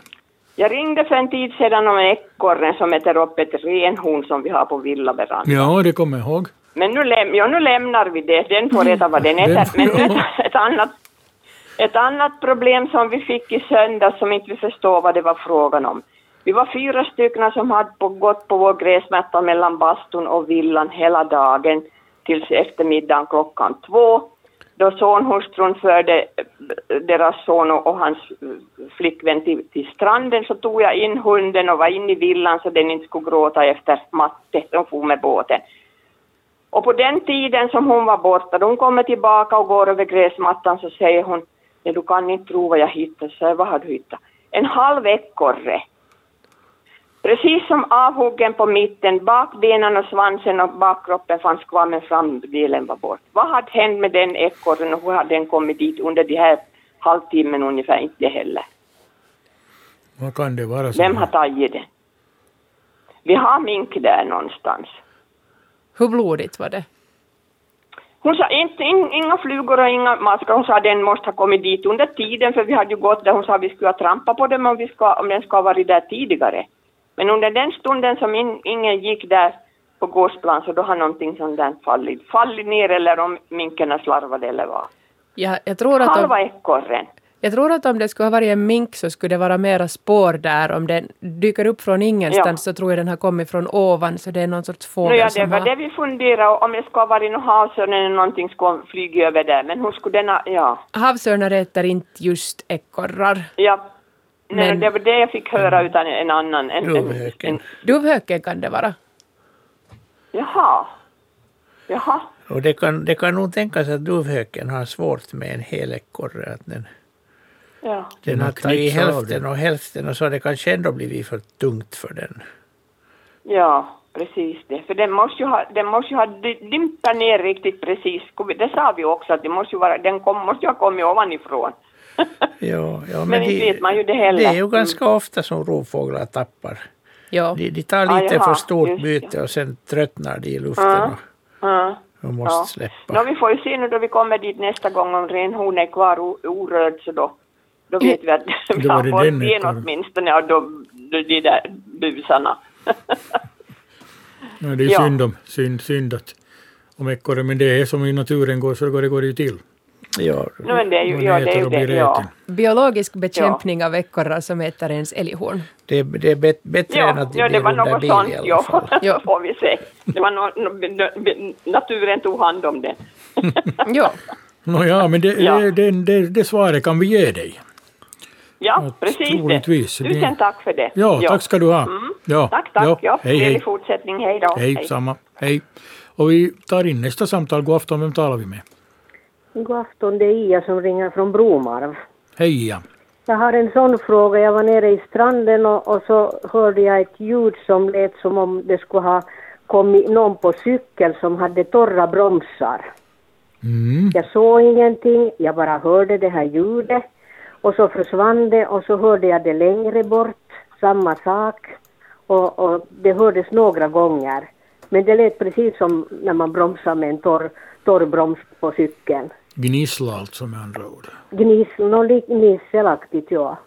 Jag ringde för en tid sedan om en ekorre som äter upp ett renhorn som vi har på villaverandan. Ja, det kommer jag ihåg. Men nu, läm ja, nu lämnar vi det, den får äta vad den äter. Men ett, ett, annat, ett annat problem som vi fick i söndags som inte vi förstår vad det var frågan om. Vi var fyra stycken som hade på, gått på vår gräsmatta mellan bastun och villan hela dagen tills eftermiddagen klockan två då sonhustrun förde deras son och hans flickvän till, till, stranden så tog jag in hunden och var inne i villan så den inte skulle gråta efter matte, de for med båten. Och på den tiden som hon var borta, då hon kommer tillbaka och går över gräsmattan så säger hon, nej du kan inte tro vad jag hittade, så vad har du hittat? En halv ekorre Precis som avhuggen på mitten, bakbenen och svansen och bakkroppen fanns kvar men framdelen var bort. Vad hade hänt med den ekorren och hur hade den kommit dit under de här halvtimmen ungefär? Inte heller. Vad kan det vara? Vem har tagit den? Vi har mink där någonstans. Hur blodigt var det? Hon sa inte, in, inga flugor och inga maskar. Hon sa att den måste ha kommit dit under tiden för vi hade ju gått där. Hon sa att vi skulle ha trampat på dem om, vi ska, om den ska ha varit där tidigare. Men under den stunden som in, ingen gick där på gårdsplan så då har någonting sånt där fallit, fallit ner eller om minkarna slarvade eller vad. Ja, jag tror att Halva ekorren. Jag tror att om det skulle ha varit en mink så skulle det vara mera spår där. Om den dyker upp från ingenstans Ja. så tror jag den har kommit från ovan så det är någon sorts fågel No, ja, det som var har... det vi funderade om det skulle ha varit någon havsörn eller någonting skulle flyga över där. Men hur skulle denna, ja. Havsörnar äter inte just ekorrar. ja. Nej, Men- det var det jag fick höra utan en annan. En, en, Duvhöken. en, Duvhöken kan det vara. jaha. Jaha. Och det kan, det kan nog tänkas att duvhöken har svårt med en hel ekorre. Att den, Ja. den har tagit hälften och hälften och så har det kanske ändå blivit för tungt för den. Ja, precis det. För den måste ju ha, den måste ju ha dimpat ner riktigt precis. Det sa vi också att det måste ju vara, den kom, måste ju ha kommit ovanifrån. *laughs* Ja, ja, Men inte vet man ju det heller. Det är ju ganska ofta som rovfåglar tappar. Ja. De, de tar Ah, lite jaha, för stort just byte och sen tröttnar de i luften Ja. Ja. och, måste Ja. släppa. Nå, vi får ju se nu då vi kommer dit nästa gång om renhon är kvar orörd så då, då vet vi att *laughs* vi har det fått den en ekorren. åtminstone av de, de, där busarna. *laughs* Ja, det är Ja. synd, om, synd, synd att om ekorre, men det är som i naturen går så går det, går det ju till. Ja, No, men det är ju, ja, det är ju det. Ja. Biologisk bekämpning av ekorrar som äter ens älghorn. det, det är bet, bättre än Ja, att de ja, det blir något bil sånt, i alla ja. fall. *laughs* Ja. får vi se. Det var no, no, naturen tog hand om det. Ja. Nåja, men det, Ja. det, det, det, det svaret kan vi ge dig. Ja, Ja, precis det. troligtvis. Det- Tusen tack för det. Ja, tack ska du ha. Mm. Ja, Tack, tack. Ja, Ja, hej, hej. Trevlig fortsättning. Hej då. Hej, samma. Hej. Och vi tar in nästa samtal. God afton, vem talar vi med? God afton, det är Ia som ringer från Bromarv. Hej ja. Jag har en sån fråga. Jag var nere i stranden och, och så hörde jag ett ljud som lät som om det skulle ha kommit någon på cykel som hade torra bromsar. Mm. Jag såg ingenting, jag bara hörde det här ljudet och så försvann det och så hörde jag det längre bort, samma sak och, och det hördes några gånger. Men det lät precis som när man bromsar med en torr, torr broms på cykeln. Gnissla alltså med andra ord. Gnissel, något gnisselaktigt ja.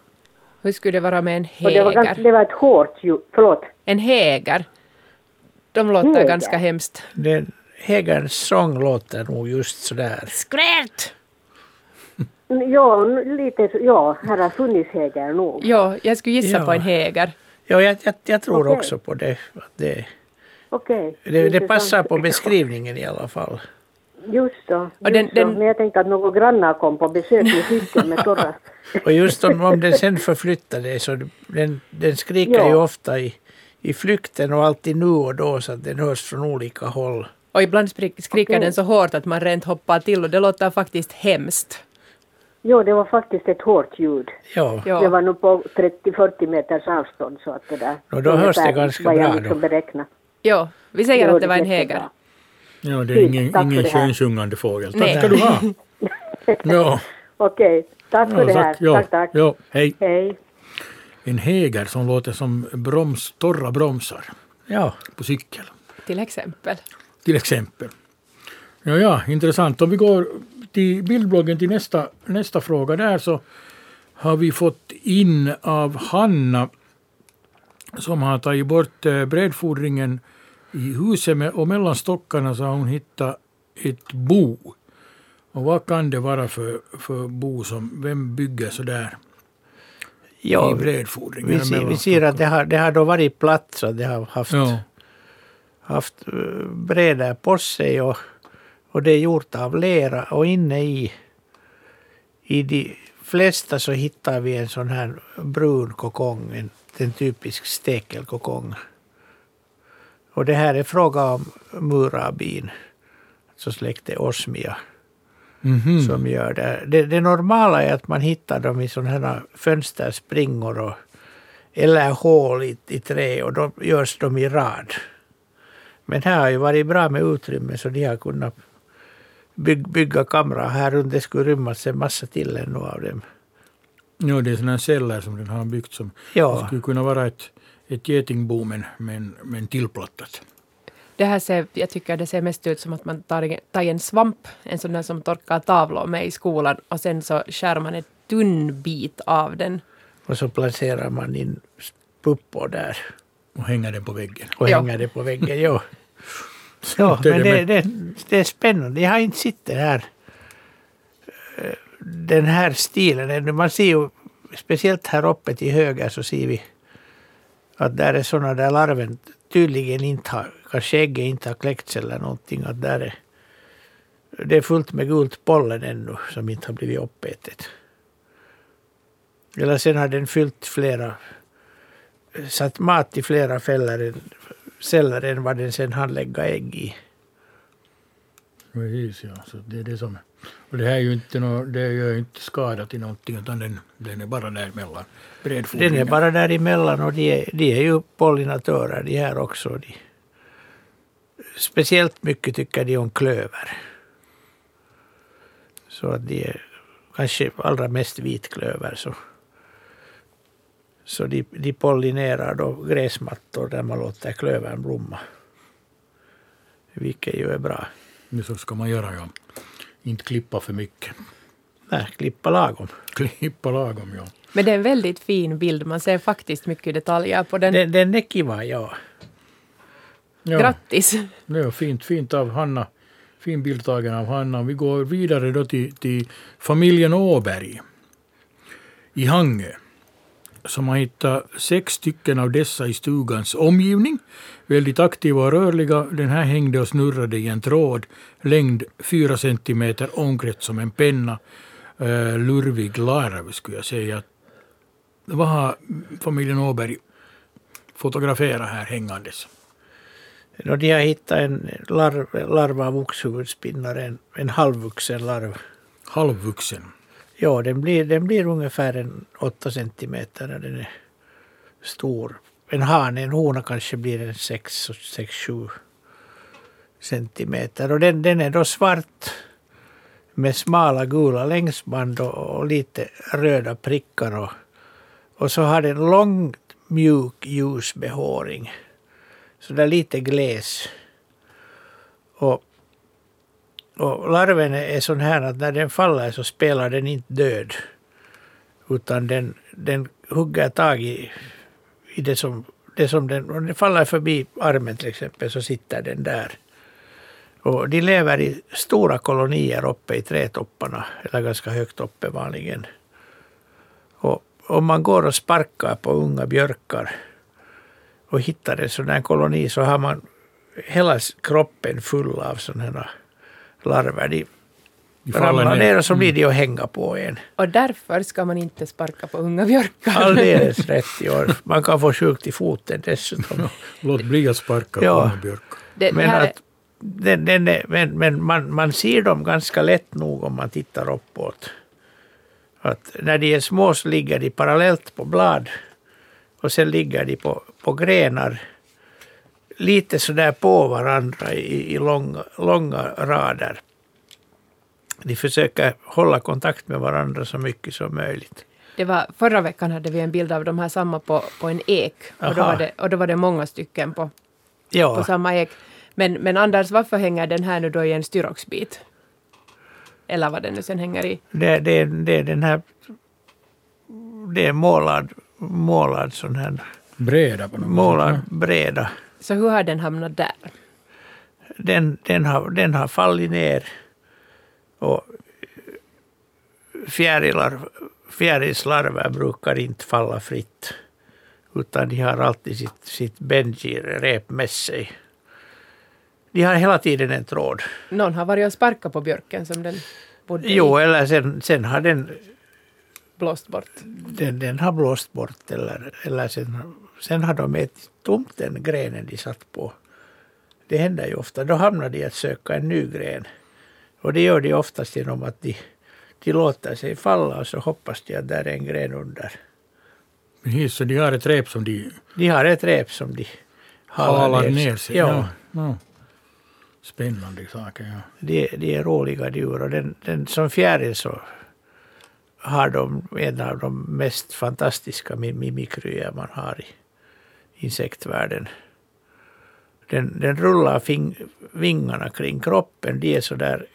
Hur skulle det vara med en Och det var, ganska, häger? det var ett hårt ljud, förlåt. En häger. De låter Häger. ganska hemskt. Den, Hägerns sång låter nog just sådär. Skrärt! Ja, lite, ja, här har funnits häger nog. Ja, jag skulle gissa Ja. på en häger. Ja, jag, jag, jag tror Okej. också på det. att det, Okej. det. Det passar på beskrivningen i alla fall. Just Och den- den- Men jag tänkte att några grannar kom på besök med cykeln med torra... *laughs* Och just om, om den sen förflyttar det så den, den skriker Ja. ju ofta i, i flykten och alltid nu och då så att den hörs från olika håll. Och ibland skriker Okej. den så hårt att man rent hoppar till och det låter faktiskt hemskt. Jo, det var faktiskt ett hårt ljud. Ja, Ja. Det var nog på 30-40 meters avstånd så att det där... Och då hörs det ganska jag bra liksom då. beräknat. Ja, vi säger Jo, att det var en häger. Ja, det är ingen, tack ingen könsjungande fågel. Tack Nej. ska du ha. *laughs* Ja, Okej, tack för ja, det här. tack. Ja, Tack, tack. ja, hej. Hej. En häger som låter som broms, torra bromsar ja. på cykel. Till exempel. till exempel. Ja, ja, intressant. Om vi går till bildbloggen till nästa, nästa fråga där så har vi fått in av Hanna som har tagit bort eh, brädfodringen i huset med, och mellan stockarna så har hon hittat ett bo. Och vad kan det vara för, för bo som, vem bygger så där ja i brädfodringen? vi, ser, vi ser att det har, det har då varit platt så det har haft, Ja, haft eh, brädor på sig och, och det är gjort av lera och inne i, i de flesta så hittar vi en sån här brun kokong, en, en typisk stekelkokong. Och det här är fråga om murabin, alltså släkte osmia. mhm. som gör det. det. Det normala är att man hittar dem i sådana här fönsterspringor och, eller hål i, i trä och då görs de i rad. Men här har ju varit bra med utrymme så de har kunnat byg, bygga kamrar här runt. Det skulle rymmas en massa till ännu av dem. ja, det är sådana celler som den har byggt som Ja, skulle kunna vara ett, ett getingbo men, men, men tillplattat. Det här ser, jag tycker det ser mest ut som att man tar, en- tar en svamp, en sån där som torkar tavlor med i skolan och sen så skär man en tunn bit av den. och så placerar man in puppor där Och hänger den på väggen. och Ja. hänger det på väggen. Ja. *laughs* Ja, men det det, det, är spännande. Jag har inte sett det här, eh, den här stilen. Man ser ju, speciellt här uppe till höger så ser vi att där är sådana där larven tydligen inte har, kanske ägget inte har kläckts eller någonting. Att där är, det är fullt med gult pollen ännu som inte har blivit uppätet. Eller sen har den fyllt flera, satt mat i flera fällor, celler än vad den sen hann lägga ägg i. Precis, ja. Så det är det som... Och det här är ju inte, nå, det gör ju inte skada till någonting utan den, den är bara där mellan Den är bara däremellan och de är, de är ju pollinatörer de här också. De, speciellt mycket tycker de om klöver. Så att de är kanske allra mest vitklöver. Så, så de, de pollinerar då gräsmattor där man låter klövern blomma. Vilket ju är bra. Det så ska man göra, ja. Inte klippa för mycket. Nej, klippa lagom. Klippa lagom, ja. Men det är en väldigt fin bild, man ser faktiskt mycket detaljer på den. Den, den är kiva, ja. ja. Grattis! Ja, fint, fint av Hanna. Fin bild tagen av Hanna. Vi går vidare då till, till familjen Åberg i Hangö som har hittat sex stycken av dessa i stugans omgivning. Väldigt aktiva och rörliga. Den här hängde och snurrade i en tråd. Längd 4 centimeter, omkrets som en penna. Uh, lurvig larv skulle jag säga. Vad har familjen Åberg fotograferat här hängandes? Och de har hittat en larv, larv av oxhuvudspinnare, en, en halvvuxen larv. halvvuxen. Ja, den blir, den blir ungefär en 8 centimeter när den är stor. En hane, en hona kanske blir en 6-7 centimeter. Och den, den är då svart med smala gula längsband och, och lite röda prickar. Och, och så har den lång mjuk ljus behåring. Så där lite gles. Och, och larven är sån här att när den faller så spelar den inte död. Utan den, den hugger tag i, i det som, det som den, om den faller förbi armen till exempel så sitter den där. Och de lever i stora kolonier uppe i trädtopparna, eller ganska högt uppe vanligen. Och om man går och sparkar på unga björkar och hittar en sån här koloni så har man hela kroppen full av sådana här larver. De, ramlar ner. ner och så blir Mm. de att hänga på en. Och därför ska man inte sparka på unga björkar. Alldeles *laughs* rätt. Ja. Man kan få sjukt i foten dessutom. Låt bli att sparka på Ja. unga björkar. Det, Men, att, den, den är, men, men man, man ser dem ganska lätt nog om man tittar uppåt. Att när de är små så ligger de parallellt på blad och sen ligger de på, på grenar lite sådär på varandra i, i långa, långa rader. De försöker hålla kontakt med varandra så mycket som möjligt. det var, förra veckan hade vi en bild av de här samma på, på en ek. Och då, var det, och då var det många stycken på, på Ja, samma ek. Men, men Anders, varför hänger den här nu då i en styroxbit? Eller vad den nu sen hänger i. det, det, det är den här... Det är målad, målad sån här Breda på något målad breda. Så hur har den hamnat där? Den, den, har, den har fallit ner och fjärilar, fjärilslarver brukar inte falla fritt. Utan de har alltid sitt, sitt Benji-rep med sig. De har hela tiden en tråd. Någon har varit och sparkat på björken som den bodde Jo, i, eller sen, sen har den, blåst bort. den, den har blåst bort. Eller, eller sen, sen har de ätit tomt den grenen de satt på. Det händer ju ofta. Då hamnar de att söka en ny gren. Och det gör de oftast genom att de, de låter sig falla och så hoppas de att där är en gren under. Precis, så de har ett rep som de De har ett rep som de halar ner sig. Ja, Ja. Spännande saker, ja. De, de är roliga djur. Och den, den, som fjäril så har de en av de mest fantastiska mi- mimikryer man har i insektvärlden. Den, den rullar fing, vingarna kring kroppen. De är så där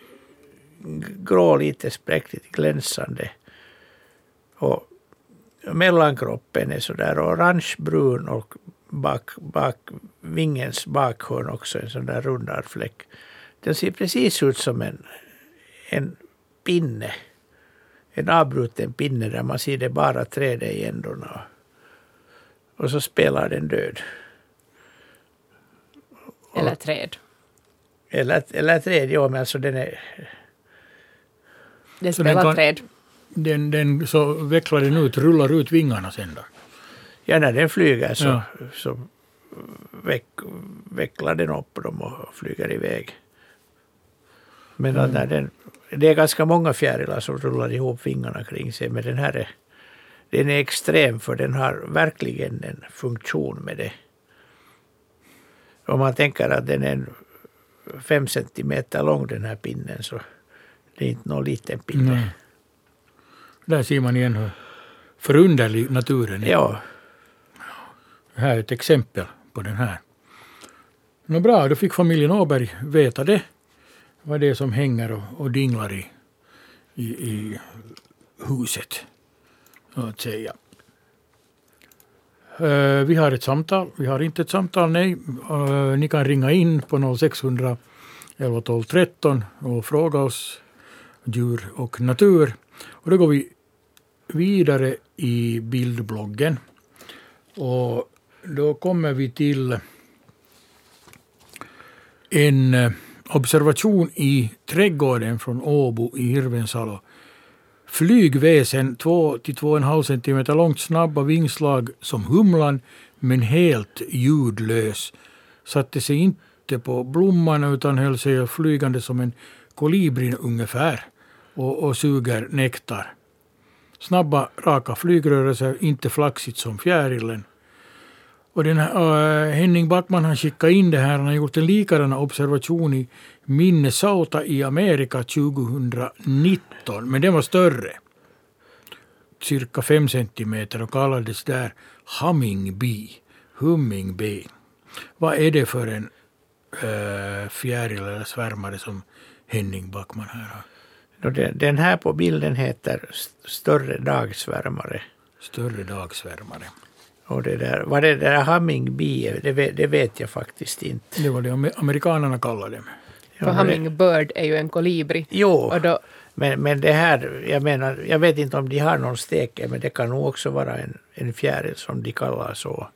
grå, lite spräckligt glänsande. Och mellankroppen är så där orangebrun och bak, bak, vingens bakhörn också en sån där rundad fläck. Den ser precis ut som en, en pinne. En avbruten pinne där man ser det bara trädet i ändorna. Och så spelar den död. Eller träd. Eller, eller träd, ja men alltså den är... Den Så den spelar kan- träd. Den, den så vecklar den ut, rullar ut vingarna sen då. Ja, när den flyger så, Ja. så veck, vecklar den upp dem och flyger iväg. Men att när den, det är ganska många fjärilar som rullar ihop vingarna kring sig, men den här är, den är extrem för den har verkligen en funktion med det. Om man tänker att den är fem centimeter lång den här pinnen så det är inte någon liten pinne. Nej. Där ser man igen hur förunderlig naturen är. Ja, Här är ett exempel på den här. Nå bra, då fick familjen Åberg veta det. Vad det är som hänger och, och dinglar i, i, i huset. Att säga. Eh, vi har ett samtal. Vi har inte ett samtal, nej. Eh, ni kan ringa in på 0600 11 12 13 och fråga oss djur och natur. Och då går vi vidare i bildbloggen. Och då kommer vi till en eh, observation i trädgården från Åbo i Hirvensalo. Flygväsen 2-2,5 cm långt, snabba vingslag som humlan, men helt ljudlös. Satte sig inte på blomman utan höll sig flygande som en kolibrin ungefär. och, och suger nektar. Snabba, raka flygrörelser, inte flaxigt som fjärilen. Och den här, uh, Henning Backman har skickat in det här, han har gjort en likadan observation i Minnesota i Amerika 2019, men den var större. Cirka fem centimeter och kallades där Humming Bee. Humming Bee. Vad är det för en uh, fjäril eller svärmare som Henning Backman här har? Den här på bilden heter Större dagsvärmare. Större dagsvärmare. Och det där, vad det där hummingbee det vet, det vet jag faktiskt inte. Det var det amerikanerna kallade det. För hummingbird är ju en kolibri. Jo, och då, men, men det här, jag menar, jag vet inte om de har någon steke, men det kan nog också vara en, en fjäril som de kallar så.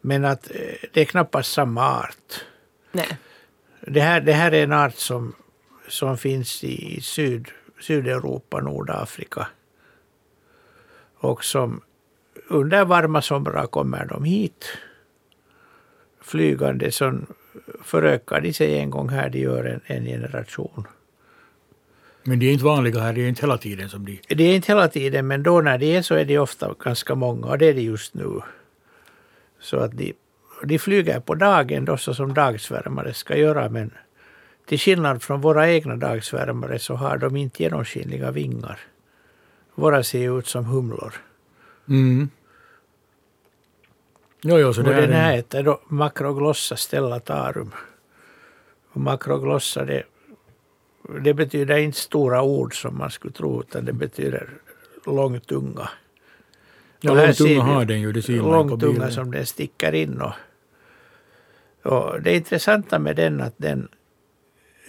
Men att eh, det är knappast samma art. Nej. Det här, det här är en art som, som finns i Syd, Sydeuropa, Nordafrika. Och som under varma somrar kommer de hit flygande. Så förökar de sig en gång här, de gör en, en generation. Men de är inte vanliga här, det är inte hela tiden som de... Det är inte hela tiden, men då när de är så är de ofta ganska många och det är de just nu. Så att de, de flyger på dagen då så som dagsvärmare ska göra men till skillnad från våra egna dagsvärmare så har de inte genomskinliga vingar. Våra ser ut som humlor. Mm. Jo, jo, så och det den är här en, heter då Macroglossa stellatarum. Och Macroglossa det, det betyder inte stora ord som man skulle tro utan det betyder lång tunga. ja, Och här lång ser tunga vi har den ju, det ser man på lång tunga bilden. som den sticker in. Och, och det intressanta med den att den,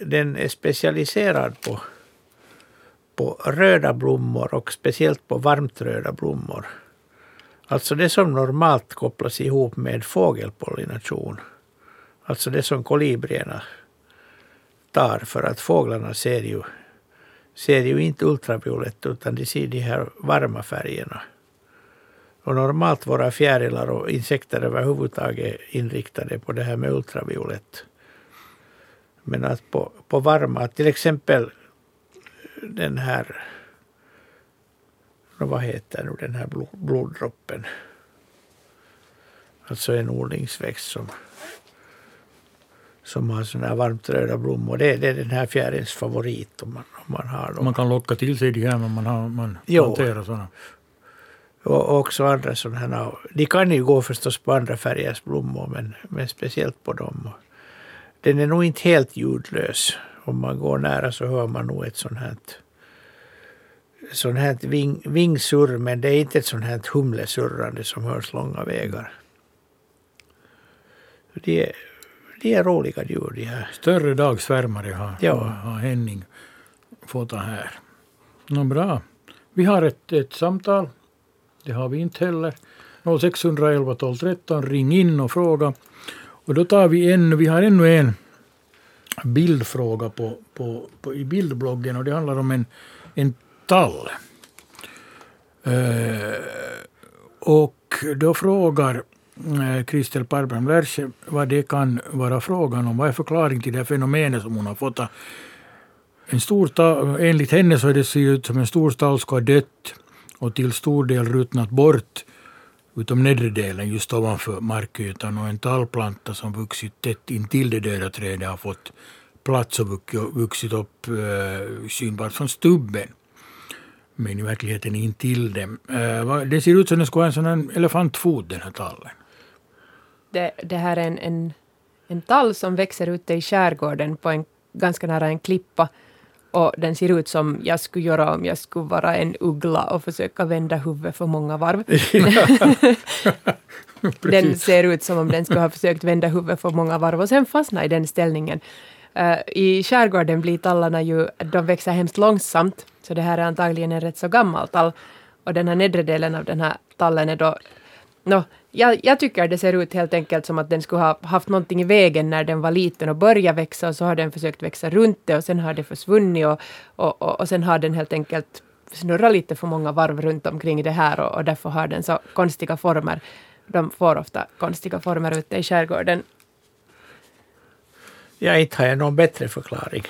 den är specialiserad på, på röda blommor och speciellt på varmt röda blommor. Alltså det som normalt kopplas ihop med fågelpollination. Alltså det som kolibrierna tar för att fåglarna ser ju, ser ju inte ultraviolett utan de ser de här varma färgerna. Och normalt våra fjärilar och insekter överhuvudtaget inriktade på det här med ultraviolett. Men att på, på varma, till exempel den här, vad heter nu den här blod, bloddroppen? Alltså en odlingsväxt som, som har sådana här varmt röda blommor. Det, det är den här fjärilens favorit om man, om man har dem. Man kan locka till sig de här, men man, har, man Jo. planterar sådana. Och också andra sådana här. De kan ju gå förstås på andra färgers blommor men, men speciellt på dem. Den är nog inte helt ljudlös. Om man går nära så hör man nog ett sånt här, sånt här ving, vingsurr men det är inte ett sånt här humlesurrande som hörs långa vägar. De är, de är roliga djur de här. Större dagsvärmare har, Ja. har, har Henning fått här. Nå, bra. Vi har ett, ett samtal. Det har vi inte heller. 0611 12 13. Ring in och fråga. Och då tar vi en, vi har ännu en bildfråga på, på, på, i bildbloggen och det handlar om en, en tall. Eh, och då frågar eh, Kristel Parbrand Lerche vad det kan vara frågan om. Vad är förklaringen till det här fenomenet som hon har fått? En stor ta- enligt henne så är det ser ut som en stor stall ska ha dött och till stor del ruttnat bort utom nedre delen just ovanför markytan och en tallplanta som vuxit tätt intill det döda trädet har fått plats och vuxit upp eh, synbart från stubben. Men i verkligheten intill dem. Eh, det ser ut som den skulle ha en sån här elefantfot den här tallen. det, det här är en, en, en tall som växer ute i skärgården på en, ganska nära en klippa. Och den ser ut som jag skulle göra om jag skulle vara en uggla och försöka vända huvudet för många varv. *laughs* *laughs* *laughs* den ser ut som om den skulle ha försökt vända huvudet för många varv och sen fastna i den ställningen. Eh, I skärgården blir tallarna ju, de växer hemskt långsamt, så det här är antagligen en rätt så gammal tall. Och den här nedre delen av den här tallen är då No, jag, jag tycker det ser ut helt enkelt som att den skulle ha haft någonting i vägen när den var liten och började växa och så har den försökt växa runt det och sen har det försvunnit och, och, och, och sen har den helt enkelt snurrat lite för många varv runt omkring det här och, och därför har den så konstiga former. De får ofta konstiga former ute i skärgården. Ja, inte har jag någon bättre förklaring.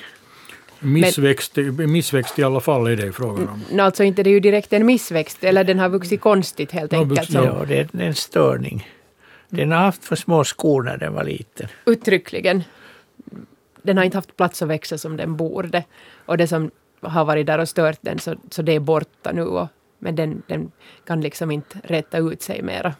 Missväxt, missväxt i alla fall är det frågan om. No, alltså inte det är ju direkt en missväxt, eller den har vuxit konstigt helt Ja, enkelt. Ja, det är en störning. Den har haft för små skor när den var liten. uttryckligen. Den har inte haft plats att växa som den borde. Och det som har varit där och stört den, så, så det är borta nu. Och, men den, den kan liksom inte rätta ut sig mera.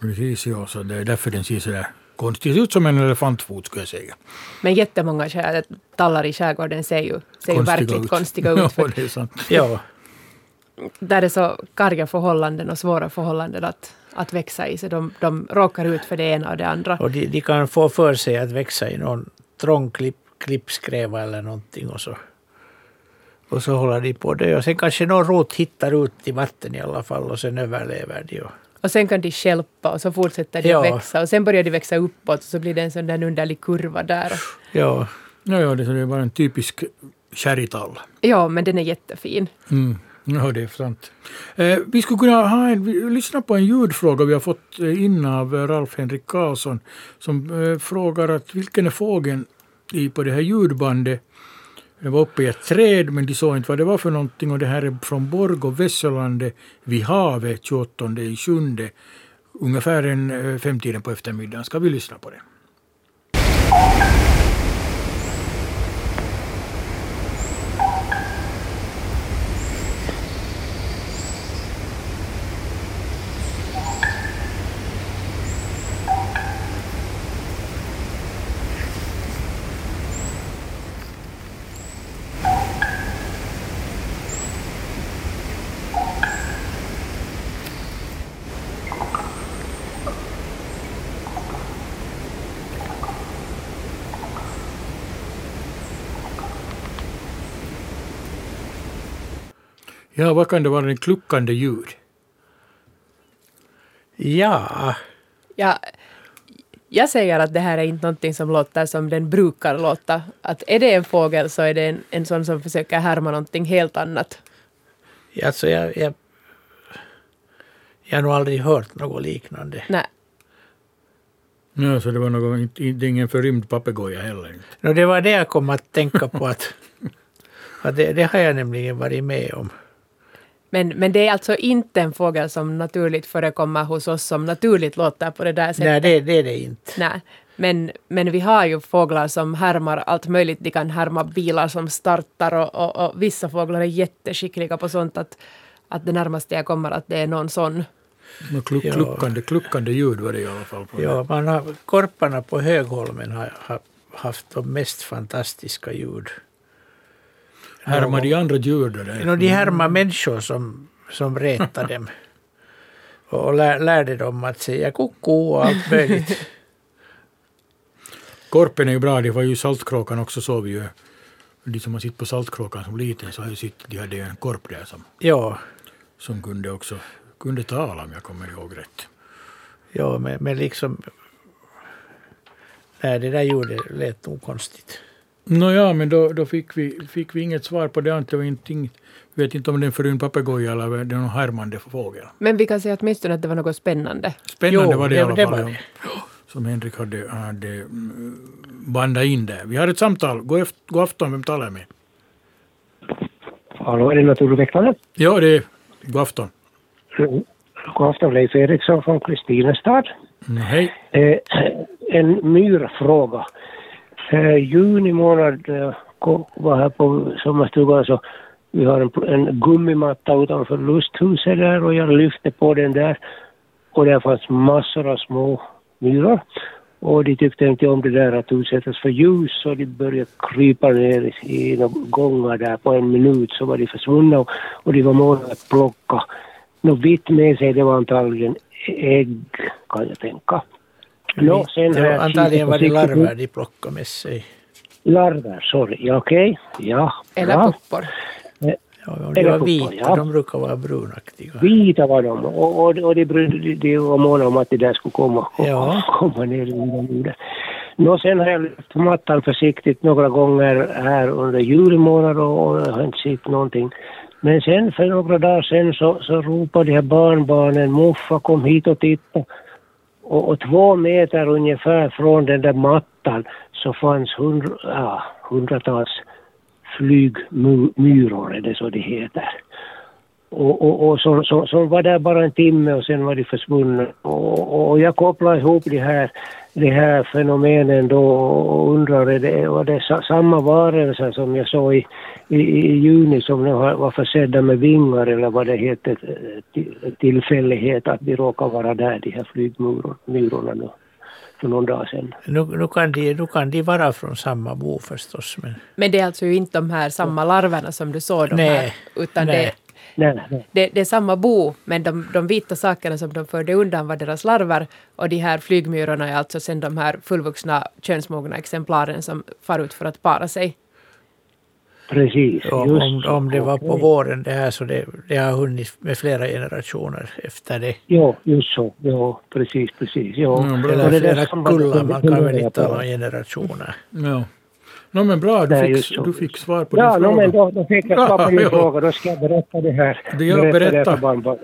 Precis, ja, så det är därför den ser sådär konstig ut som en elefantfot skulle jag säga. Men jättemånga skär, tallar i skärgården ser ju, ser ju verkligt ut. konstiga ut. Ja, För det är sant. Ja, där är så karga förhållanden och svåra förhållanden att, att växa i. Så de, de råkar ut för det ena och det andra. och de, de kan få för sig att växa i någon trång klipp, klippskräva eller någonting och så, och så håller de på det. Och sen kanske någon rot hittar ut i vatten i alla fall och sen överlever de. Och, sen kan de stjälpa och så fortsätter de Ja. att växa. Och sen börjar de växa uppåt och så blir det en sån där underlig kurva där. ja, Ja, ja, det är bara en typisk kärritall. Ja, men den är jättefin. Mm. Ja, det är sant. Eh, vi skulle kunna ha en, vi, lyssna på en ljudfråga vi har fått eh, in av eh, Ralf-Henrik Karlsson som eh, frågar att vilken är fågeln i, på det här ljudbandet. Det var uppe i ett träd men de såg inte vad det var för någonting och det här är från Borgå, Vesselande vid havet 28 i sjunde. Ungefär en eh, femtiden på eftermiddagen. Ska vi lyssna på det? Ja, vad kan det vara? En kluckande ljud? ja, Ja, jag säger att det här är inte någonting som låter som den brukar låta. Att är det en fågel så är det en, en sån som försöker härma någonting helt annat. alltså jag, jag, jag har nog aldrig hört något liknande. Nej, Ja, så det var något, inte, ingen förrymd papegoja heller. No, det var det jag kom att tänka på att, *laughs* att det, det har jag nämligen varit med om. Men, men det är alltså inte en fågel som naturligt förekommer hos oss som naturligt låter på det där sättet. Nej, det, det är det inte. Nej. Men, men vi har ju fåglar som härmar allt möjligt. De kan härma bilar som startar och, och, och vissa fåglar är jätteskickliga på sånt att, att det närmaste jag kommer att det är någon sån. Men kluck, Ja. kluckande, kluckande ljud var det i alla fall. På Ja, man har, korparna på Högholmen har, har haft de mest fantastiska ljud. Härmar de andra djur då där? No, de härmar människor som, som retar dem. *laughs* Och lär, lärde dem att säga koko och allt möjligt. Korpen är ju bra, det var ju Saltkråkan också såg vi ju. De som har sitt på Saltkråkan som liten så har ju sitt, de hade en korp där som, Ja, som kunde också kunde tala om jag kommer ihåg rätt. ja men, men liksom... Nej, det där ljudet lät nog konstigt. Nåja, men då, då fick, vi, fick vi inget svar på det. Det var ingenting, vi vet inte om det är en förrymd papegoja eller det är någon härmande fågel. Men vi kan säga åtminstone att det var något spännande. Spännande Jo, var det, i det- alla det fall. Som Henrik hade, hade mm, bandat in där. Vi har ett samtal. God, eft- god afton, vem talar jag med? Hallå, är det Naturväktarna? Ja, det är god afton. Mm. God afton, Leif Eriksson från Kristinestad. Mm, hej. Eh, en myrfråga. Eh, juni månad eh, var här på sommarstugan så vi har en, en gummimatta utanför lusthuset där och jag lyfte på den där och där fanns massor av små myror. Och de tyckte inte om det där att utsättas för ljus så de började krypa ner i, i några gångar där på en minut så var de försvunna och, och de var måna att plocka. Något vitt med sig det var antagligen e- ägg kan jag tänka. Nå, sen det har jag antagligen var det larver de plockade med sig. Larver, sorry. Ja, okej. Ja, Eller bra. puppor. Ja, de var vita, ja. de brukar vara brunaktiga. Vita var de och, och, och de, brydde- de, de var måna om att det där skulle komma, Ja. komma ner den jorden. Nå, sen har jag lyft mattan försiktigt några gånger här under juli månad och, och jag har inte sett någonting. Men sen för några dagar sen så, så ropade de här barnbarnen Muffa kom hit och titta. Och, och två meter ungefär från den där mattan så fanns hundra, ja, hundratals flygmyror, är det så det heter. Och, och, och så, så, så var där bara en timme och sen var de försvunna. Och, och jag kopplar ihop de här, de här fenomenen då och undrar, är det, var det samma varelser som jag såg i, i, i juni som var försedda med vingar eller vad det heter, tillfällighet att de råkar vara där, de här flygmyrorna nu för någon dag sedan. Nu, nu, kan de, nu kan de vara från samma bo förstås. Men, men det är alltså inte de här samma larverna som du såg? De nej, här, utan nej. Det, Nej, nej. Det, det, är samma bo, men de, de vita sakerna som de förde undan var deras larver och de här flygmyrorna är alltså sen de här fullvuxna könsmogna exemplaren som far ut för att para sig. Precis. Om, om, om det var på våren det här så det, det har hunnit med flera generationer efter det. Ja, just så. Ja, precis, precis. Ja. Mm, eller flera kullar, man kan väl inte tala om generationer. Ja. No, men bra, du, fick, du fick svar på ja, din no, fråga. Men då, då fick jag svar på *laughs* min fråga. Då ska jag berätta det här. Det jag berätta. berätta.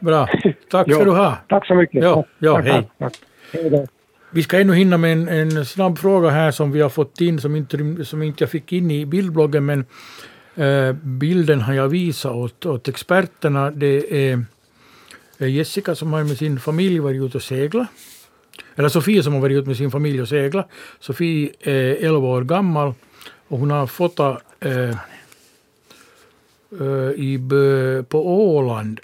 Bra. Tack *laughs* ska du ha. Tack så mycket. Ja, ja tack, hej. Tack. hej vi ska ännu hinna med en, en, snabb fråga här som vi har fått in, som inte, som inte jag fick in i bildbloggen, men eh, bilden har jag visat åt, åt experterna. Det är Jessica som har med sin familj varit ute och seglat. Eller Sofie som har varit ute med sin familj och seglat. Sofie är 11 år gammal och hon har fotat eh, eh, i, på Åland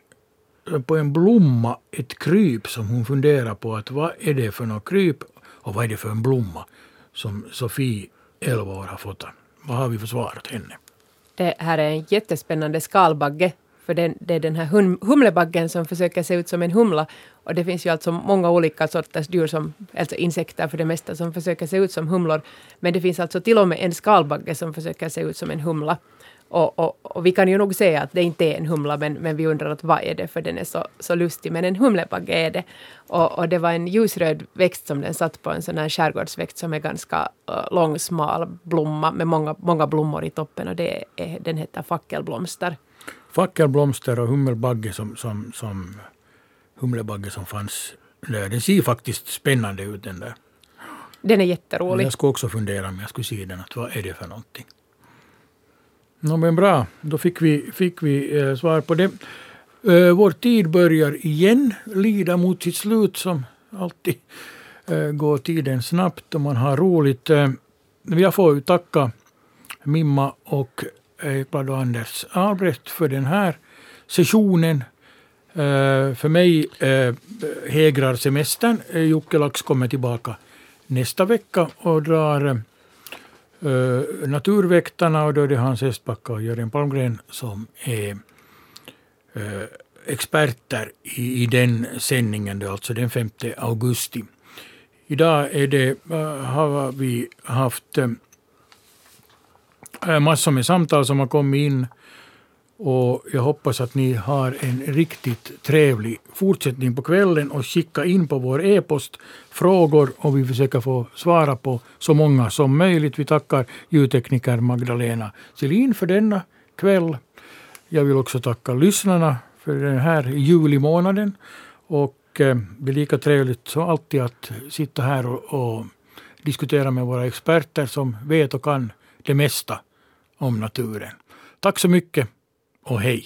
på en blomma ett kryp som hon funderar på att vad är det för något kryp och vad är det för en blomma som Sofie, 11 år, har fått. Vad har vi för svar åt henne? Det här är en jättespännande skalbagge för det, det är den här hum, humlebaggen som försöker se ut som en humla. Och det finns ju alltså många olika sorters djur, som, alltså insekter för det mesta, som försöker se ut som humlor. Men det finns alltså till och med en skalbagge som försöker se ut som en humla. Och, och, och, vi kan ju nog säga att det inte är en humla, men, men vi undrar att vad är det, för den är så, så lustig. Men en humlebagge är det. Och, och det var en ljusröd växt som den satt på, en sån här skärgårdsväxt som är ganska uh, lång, smal blomma med många, många blommor i toppen. Och det är, den heter fackelblomster fackelblomster och hummelbagge som, som, som humlebagge som fanns där. Den ser faktiskt spännande ut den där. Den är jätterolig. Jag skulle också fundera om jag skulle se den, att vad är det för någonting? No, men bra, då fick vi, fick vi eh, svar på det. Eh, vår tid börjar igen lida mot sitt slut som alltid eh, går tiden snabbt och man har roligt. Eh, jag får tacka Mimma och Ekblad och Anders Albrecht för den här sessionen. Eh, för mig eh, hägrar semestern. Eh, Jocke Lax kommer tillbaka nästa vecka och drar eh, uh, Naturväktarna och då är det Hans Estbacka och Jörgen Palmgren som är uh, experter i, i den sändningen, då, alltså den 5 augusti. Idag är det, har vi haft massor med samtal som har kommit in och jag hoppas att ni har en riktigt trevlig fortsättning på kvällen och skicka in på vår e-post frågor och vi försöker få svara på så många som möjligt. Vi tackar ljudtekniker Magdalena Selin för denna kväll. Jag vill också tacka lyssnarna för den här julimånaden. Och eh, det är lika trevligt som alltid att sitta här och, och diskutera med våra experter som vet och kan det mesta om naturen. Tack så mycket och hej!